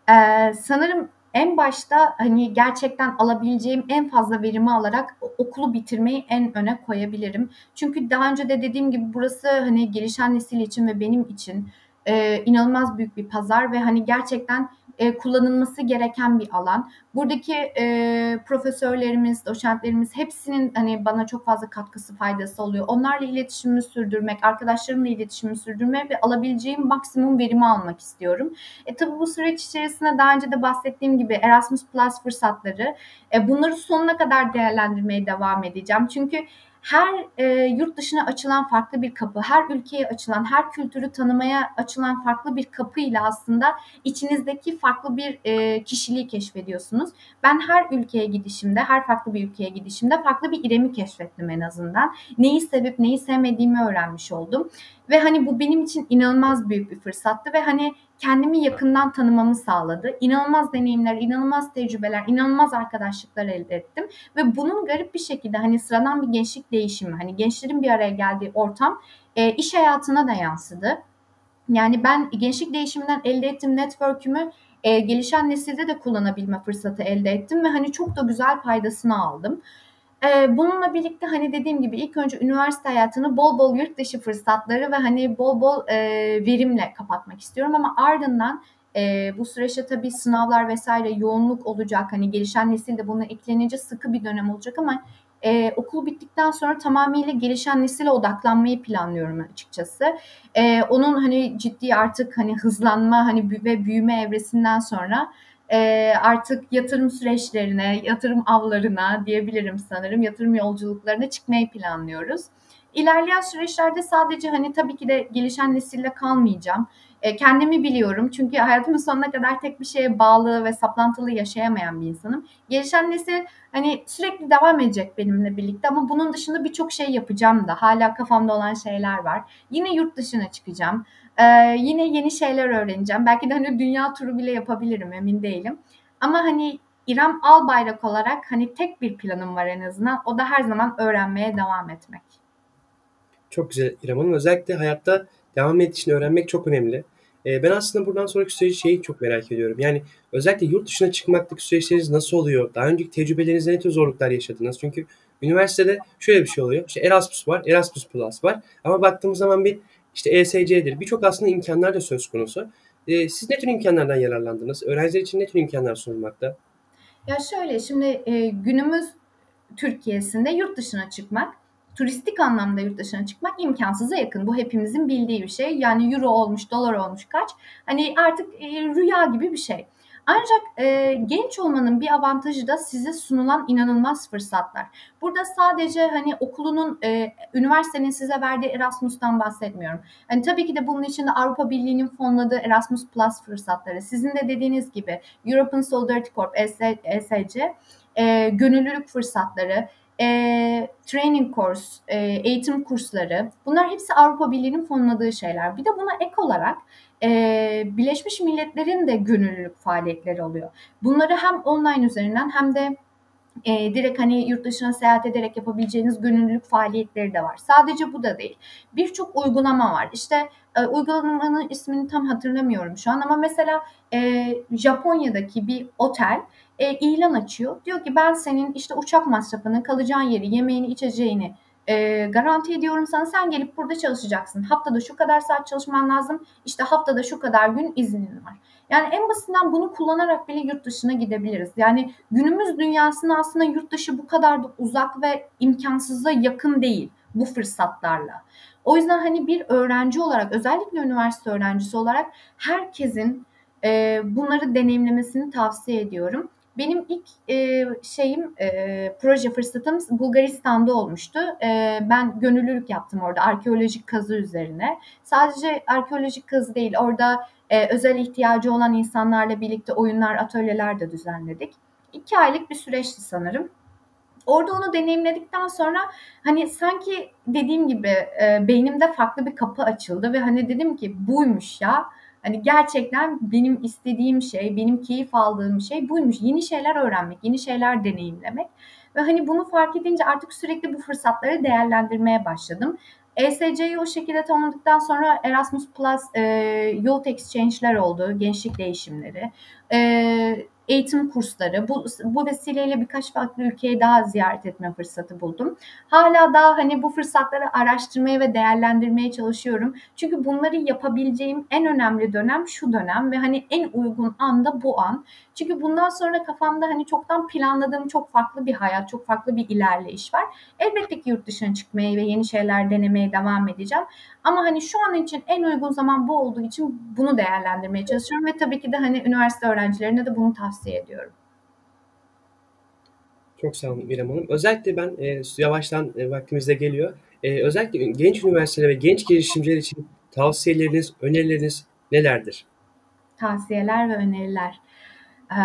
Ee, sanırım en başta hani gerçekten alabileceğim en fazla verimi alarak okulu bitirmeyi en öne koyabilirim. Çünkü daha önce de dediğim gibi burası hani gelişen nesil için ve benim için e, inanılmaz büyük bir pazar ve hani gerçekten e, kullanılması gereken bir alan. Buradaki e, profesörlerimiz, doçentlerimiz hepsinin hani bana çok fazla katkısı, faydası oluyor. Onlarla iletişimimi sürdürmek, arkadaşlarımla iletişimimi sürdürmek ve alabileceğim maksimum verimi almak istiyorum. E tabii bu süreç içerisinde daha önce de bahsettiğim gibi Erasmus Plus fırsatları, e, bunları sonuna kadar değerlendirmeye devam edeceğim. Çünkü her e, yurt dışına açılan farklı bir kapı, her ülkeye açılan, her kültürü tanımaya açılan farklı bir kapı ile aslında içinizdeki farklı bir e, kişiliği keşfediyorsunuz. Ben her ülkeye gidişimde, her farklı bir ülkeye gidişimde farklı bir İrem'i keşfettim en azından. Neyi sevip neyi sevmediğimi öğrenmiş oldum. Ve hani bu benim için inanılmaz büyük bir fırsattı ve hani kendimi yakından tanımamı sağladı. İnanılmaz deneyimler, inanılmaz tecrübeler, inanılmaz arkadaşlıklar elde ettim. Ve bunun garip bir şekilde hani sıradan bir gençlik değişimi, hani gençlerin bir araya geldiği ortam e, iş hayatına da yansıdı. Yani ben gençlik değişiminden elde ettiğim network'ümü e, gelişen nesilde de kullanabilme fırsatı elde ettim ve hani çok da güzel faydasını aldım. Ee, bununla birlikte hani dediğim gibi ilk önce üniversite hayatını bol bol yurt dışı fırsatları ve hani bol bol e, verimle kapatmak istiyorum ama ardından e, bu süreçte tabii sınavlar vesaire yoğunluk olacak. Hani gelişen nesil de buna eklenince sıkı bir dönem olacak ama e, okul bittikten sonra tamamıyla gelişen nesile odaklanmayı planlıyorum açıkçası. E, onun hani ciddi artık hani hızlanma hani ve büyüme evresinden sonra e, artık yatırım süreçlerine, yatırım avlarına diyebilirim sanırım, yatırım yolculuklarına çıkmayı planlıyoruz. İlerleyen süreçlerde sadece hani tabii ki de gelişen nesille kalmayacağım. E, kendimi biliyorum çünkü hayatımın sonuna kadar tek bir şeye bağlı ve saplantılı yaşayamayan bir insanım. Gelişen nesil hani sürekli devam edecek benimle birlikte ama bunun dışında birçok şey yapacağım da. Hala kafamda olan şeyler var. Yine yurt dışına çıkacağım. Ee, yine yeni şeyler öğreneceğim. Belki de hani dünya turu bile yapabilirim emin değilim. Ama hani İrem Albayrak olarak hani tek bir planım var en azından. O da her zaman öğrenmeye devam etmek. Çok güzel İrem Hanım. Özellikle hayatta devam için öğrenmek çok önemli. Ee, ben aslında buradan sonraki süreci şeyi çok merak ediyorum. Yani özellikle yurt dışına çıkmaktaki süreçleriniz nasıl oluyor? Daha önceki tecrübelerinizde ne tür zorluklar yaşadınız? Çünkü üniversitede şöyle bir şey oluyor. İşte Erasmus var, Erasmus Plus var. Ama baktığımız zaman bir işte ESC'dir. Birçok aslında imkanlar da söz konusu. E, siz ne tür imkanlardan yararlandınız? Öğrenciler için ne tür imkanlar sunulmakta? Ya şöyle şimdi e, günümüz Türkiye'sinde yurt dışına çıkmak, turistik anlamda yurt dışına çıkmak imkansıza yakın. Bu hepimizin bildiği bir şey. Yani euro olmuş, dolar olmuş kaç. Hani artık e, rüya gibi bir şey. Ancak e, genç olmanın bir avantajı da size sunulan inanılmaz fırsatlar. Burada sadece hani okulunun, e, üniversitenin size verdiği Erasmus'tan bahsetmiyorum. Hani tabii ki de bunun içinde Avrupa Birliği'nin fonladığı Erasmus Plus fırsatları, sizin de dediğiniz gibi European Solidarity Corp, ESC, e, gönüllülük fırsatları, e, training course, e, eğitim kursları bunlar hepsi Avrupa Birliği'nin fonladığı şeyler. Bir de buna ek olarak e, Birleşmiş Milletler'in de gönüllülük faaliyetleri oluyor. Bunları hem online üzerinden hem de e, direkt hani yurt dışına seyahat ederek yapabileceğiniz gönüllülük faaliyetleri de var. Sadece bu da değil. Birçok uygulama var. İşte e, uygulamanın ismini tam hatırlamıyorum şu an ama mesela e, Japonya'daki bir otel e, ilan açıyor. Diyor ki ben senin işte uçak masrafını, kalacağın yeri, yemeğini, içeceğini e, garanti ediyorum sana. Sen gelip burada çalışacaksın. Haftada şu kadar saat çalışman lazım. İşte haftada şu kadar gün iznin var. Yani en basitinden bunu kullanarak bile yurt dışına gidebiliriz. Yani günümüz dünyasına aslında yurt dışı bu kadar da uzak ve imkansıza yakın değil bu fırsatlarla. O yüzden hani bir öğrenci olarak özellikle üniversite öğrencisi olarak herkesin e, bunları deneyimlemesini tavsiye ediyorum. Benim ilk e, şeyim e, proje fırsatım Bulgaristan'da olmuştu. E, ben gönüllülük yaptım orada arkeolojik kazı üzerine. Sadece arkeolojik kazı değil orada e, özel ihtiyacı olan insanlarla birlikte oyunlar, atölyeler de düzenledik. İki aylık bir süreçti sanırım. Orada onu deneyimledikten sonra hani sanki dediğim gibi e, beynimde farklı bir kapı açıldı ve hani dedim ki buymuş ya. Hani gerçekten benim istediğim şey, benim keyif aldığım şey buymuş. Yeni şeyler öğrenmek, yeni şeyler deneyimlemek. Ve hani bunu fark edince artık sürekli bu fırsatları değerlendirmeye başladım. ESC'yi o şekilde tamamladıktan sonra Erasmus Plus e, Youth Exchange'ler oldu, gençlik değişimleri. E, eğitim kursları. Bu, bu vesileyle birkaç farklı ülkeyi daha ziyaret etme fırsatı buldum. Hala daha hani bu fırsatları araştırmaya ve değerlendirmeye çalışıyorum. Çünkü bunları yapabileceğim en önemli dönem şu dönem ve hani en uygun anda bu an. Çünkü bundan sonra kafamda hani çoktan planladığım çok farklı bir hayat, çok farklı bir ilerleyiş var. Elbette ki yurt dışına çıkmaya ve yeni şeyler denemeye devam edeceğim. Ama hani şu an için en uygun zaman bu olduğu için bunu değerlendirmeye çalışıyorum ve tabii ki de hani üniversite öğrencilerine de bunu tavsiye ediyorum. Çok sağ olun İrem Hanım. Özellikle ben e, yavaştan e, vaktimizde geliyor. E, özellikle genç üniversiteler ve genç girişimciler için tavsiyeleriniz, önerileriniz nelerdir? Tavsiyeler ve öneriler. Ee,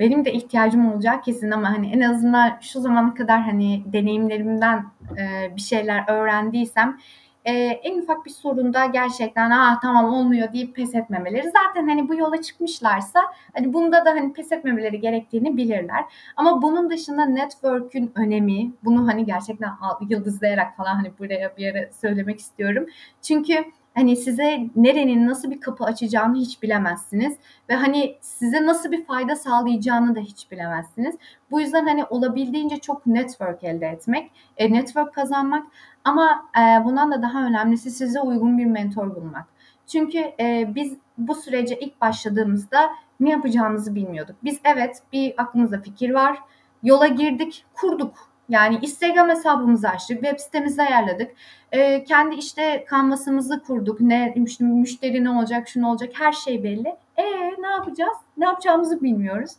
benim de ihtiyacım olacak kesin ama hani en azından şu zamana kadar hani deneyimlerimden e, bir şeyler öğrendiysem e, en ufak bir sorunda gerçekten ah tamam olmuyor deyip pes etmemeleri. Zaten hani bu yola çıkmışlarsa hani bunda da hani pes etmemeleri gerektiğini bilirler. Ama bunun dışında network'ün önemi bunu hani gerçekten yıldızlayarak falan hani buraya bir yere söylemek istiyorum. Çünkü hani size nerenin nasıl bir kapı açacağını hiç bilemezsiniz ve hani size nasıl bir fayda sağlayacağını da hiç bilemezsiniz. Bu yüzden hani olabildiğince çok network elde etmek, e, network kazanmak ama e, bundan da daha önemlisi size uygun bir mentor bulmak. Çünkü e, biz bu sürece ilk başladığımızda ne yapacağımızı bilmiyorduk. Biz evet bir aklımızda fikir var, yola girdik, kurduk yani Instagram hesabımızı açtık, web sitemizi ayarladık. Ee, kendi işte kanvasımızı kurduk. Ne müşteri ne olacak, şu ne olacak her şey belli. E ne yapacağız? Ne yapacağımızı bilmiyoruz.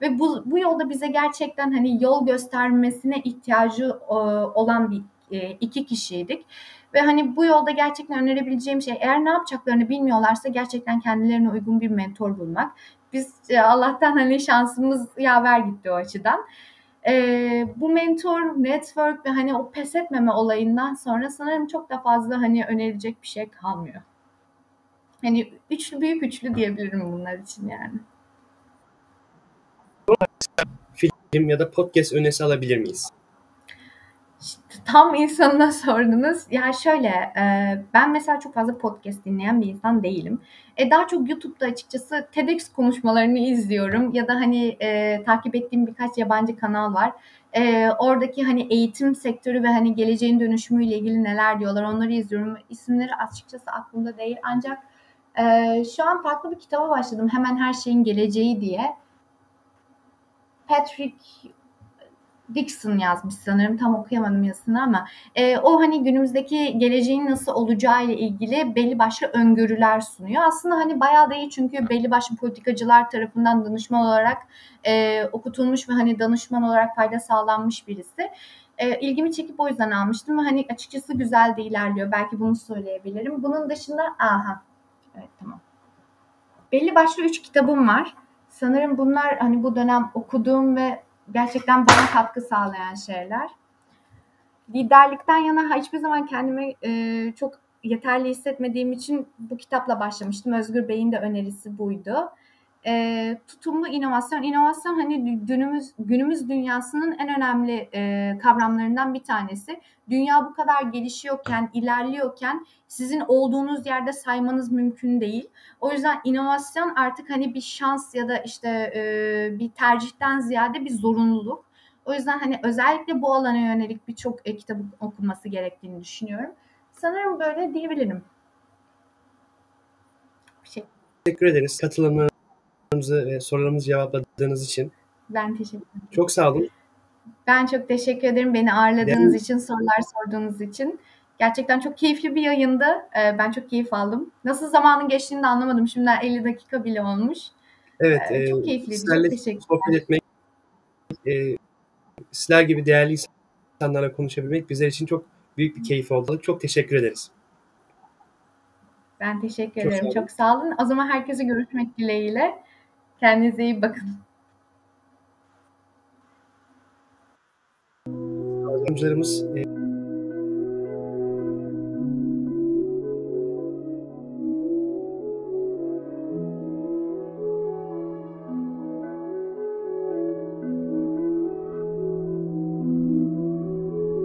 Ve bu, bu yolda bize gerçekten hani yol göstermesine ihtiyacı e, olan bir e, iki kişiydik. Ve hani bu yolda gerçekten önerebileceğim şey eğer ne yapacaklarını bilmiyorlarsa gerçekten kendilerine uygun bir mentor bulmak. Biz e, Allah'tan hani şansımız yaver gitti o açıdan e, bu mentor, network ve hani o pes etmeme olayından sonra sanırım çok da fazla hani önerilecek bir şey kalmıyor. Hani üçlü büyük üçlü diyebilirim bunlar için yani. Film ya da podcast önerisi alabilir miyiz? Tam insanına (laughs) sordunuz. Ya şöyle e, ben mesela çok fazla podcast dinleyen bir insan değilim. E, daha çok YouTube'da açıkçası TEDx konuşmalarını izliyorum ya da hani e, takip ettiğim birkaç yabancı kanal var. E, oradaki hani eğitim sektörü ve hani geleceğin dönüşümüyle ilgili neler diyorlar onları izliyorum. İsimleri açıkçası aklımda değil ancak e, şu an farklı bir kitaba başladım. Hemen her şeyin geleceği diye. Patrick Dixon yazmış sanırım tam okuyamadım yazısını ama e, o hani günümüzdeki geleceğin nasıl olacağı ile ilgili belli başlı öngörüler sunuyor. Aslında hani bayağı da iyi çünkü belli başlı politikacılar tarafından danışman olarak e, okutulmuş ve hani danışman olarak fayda sağlanmış birisi. E, ilgimi çekip o yüzden almıştım ve hani açıkçası güzel de ilerliyor. Belki bunu söyleyebilirim. Bunun dışında aha evet tamam. Belli başlı üç kitabım var. Sanırım bunlar hani bu dönem okuduğum ve gerçekten bana katkı sağlayan şeyler. Liderlikten yana hiçbir zaman kendimi e, çok yeterli hissetmediğim için bu kitapla başlamıştım. Özgür Bey'in de önerisi buydu. E, tutumlu inovasyon. İnovasyon hani günümüz günümüz dünyasının en önemli e, kavramlarından bir tanesi. Dünya bu kadar gelişiyorken, ilerliyorken sizin olduğunuz yerde saymanız mümkün değil. O yüzden inovasyon artık hani bir şans ya da işte e, bir tercihten ziyade bir zorunluluk. O yüzden hani özellikle bu alana yönelik birçok e, kitap okunması gerektiğini düşünüyorum. Sanırım böyle diyebilirim. Şey. Teşekkür ederiz katılımlarımızı ve sorularımızı cevapladığınız için. Ben teşekkür ederim. Çok sağ olun. Ben çok teşekkür ederim beni ağırladığınız için, sorular sorduğunuz için. Gerçekten çok keyifli bir yayındı. Ee, ben çok keyif aldım. Nasıl zamanın geçtiğini de anlamadım. Şimdiden 50 dakika bile olmuş. Evet. Ee, çok keyifliydi. Çok teşekkürler. sohbet etmek, e, sizler gibi değerli insanlarla konuşabilmek bizler için çok büyük bir keyif oldu. Çok teşekkür ederiz. Ben teşekkür çok ederim. Sağ çok sağ olun. O zaman herkese görüşmek dileğiyle. Kendinize iyi bakın. E,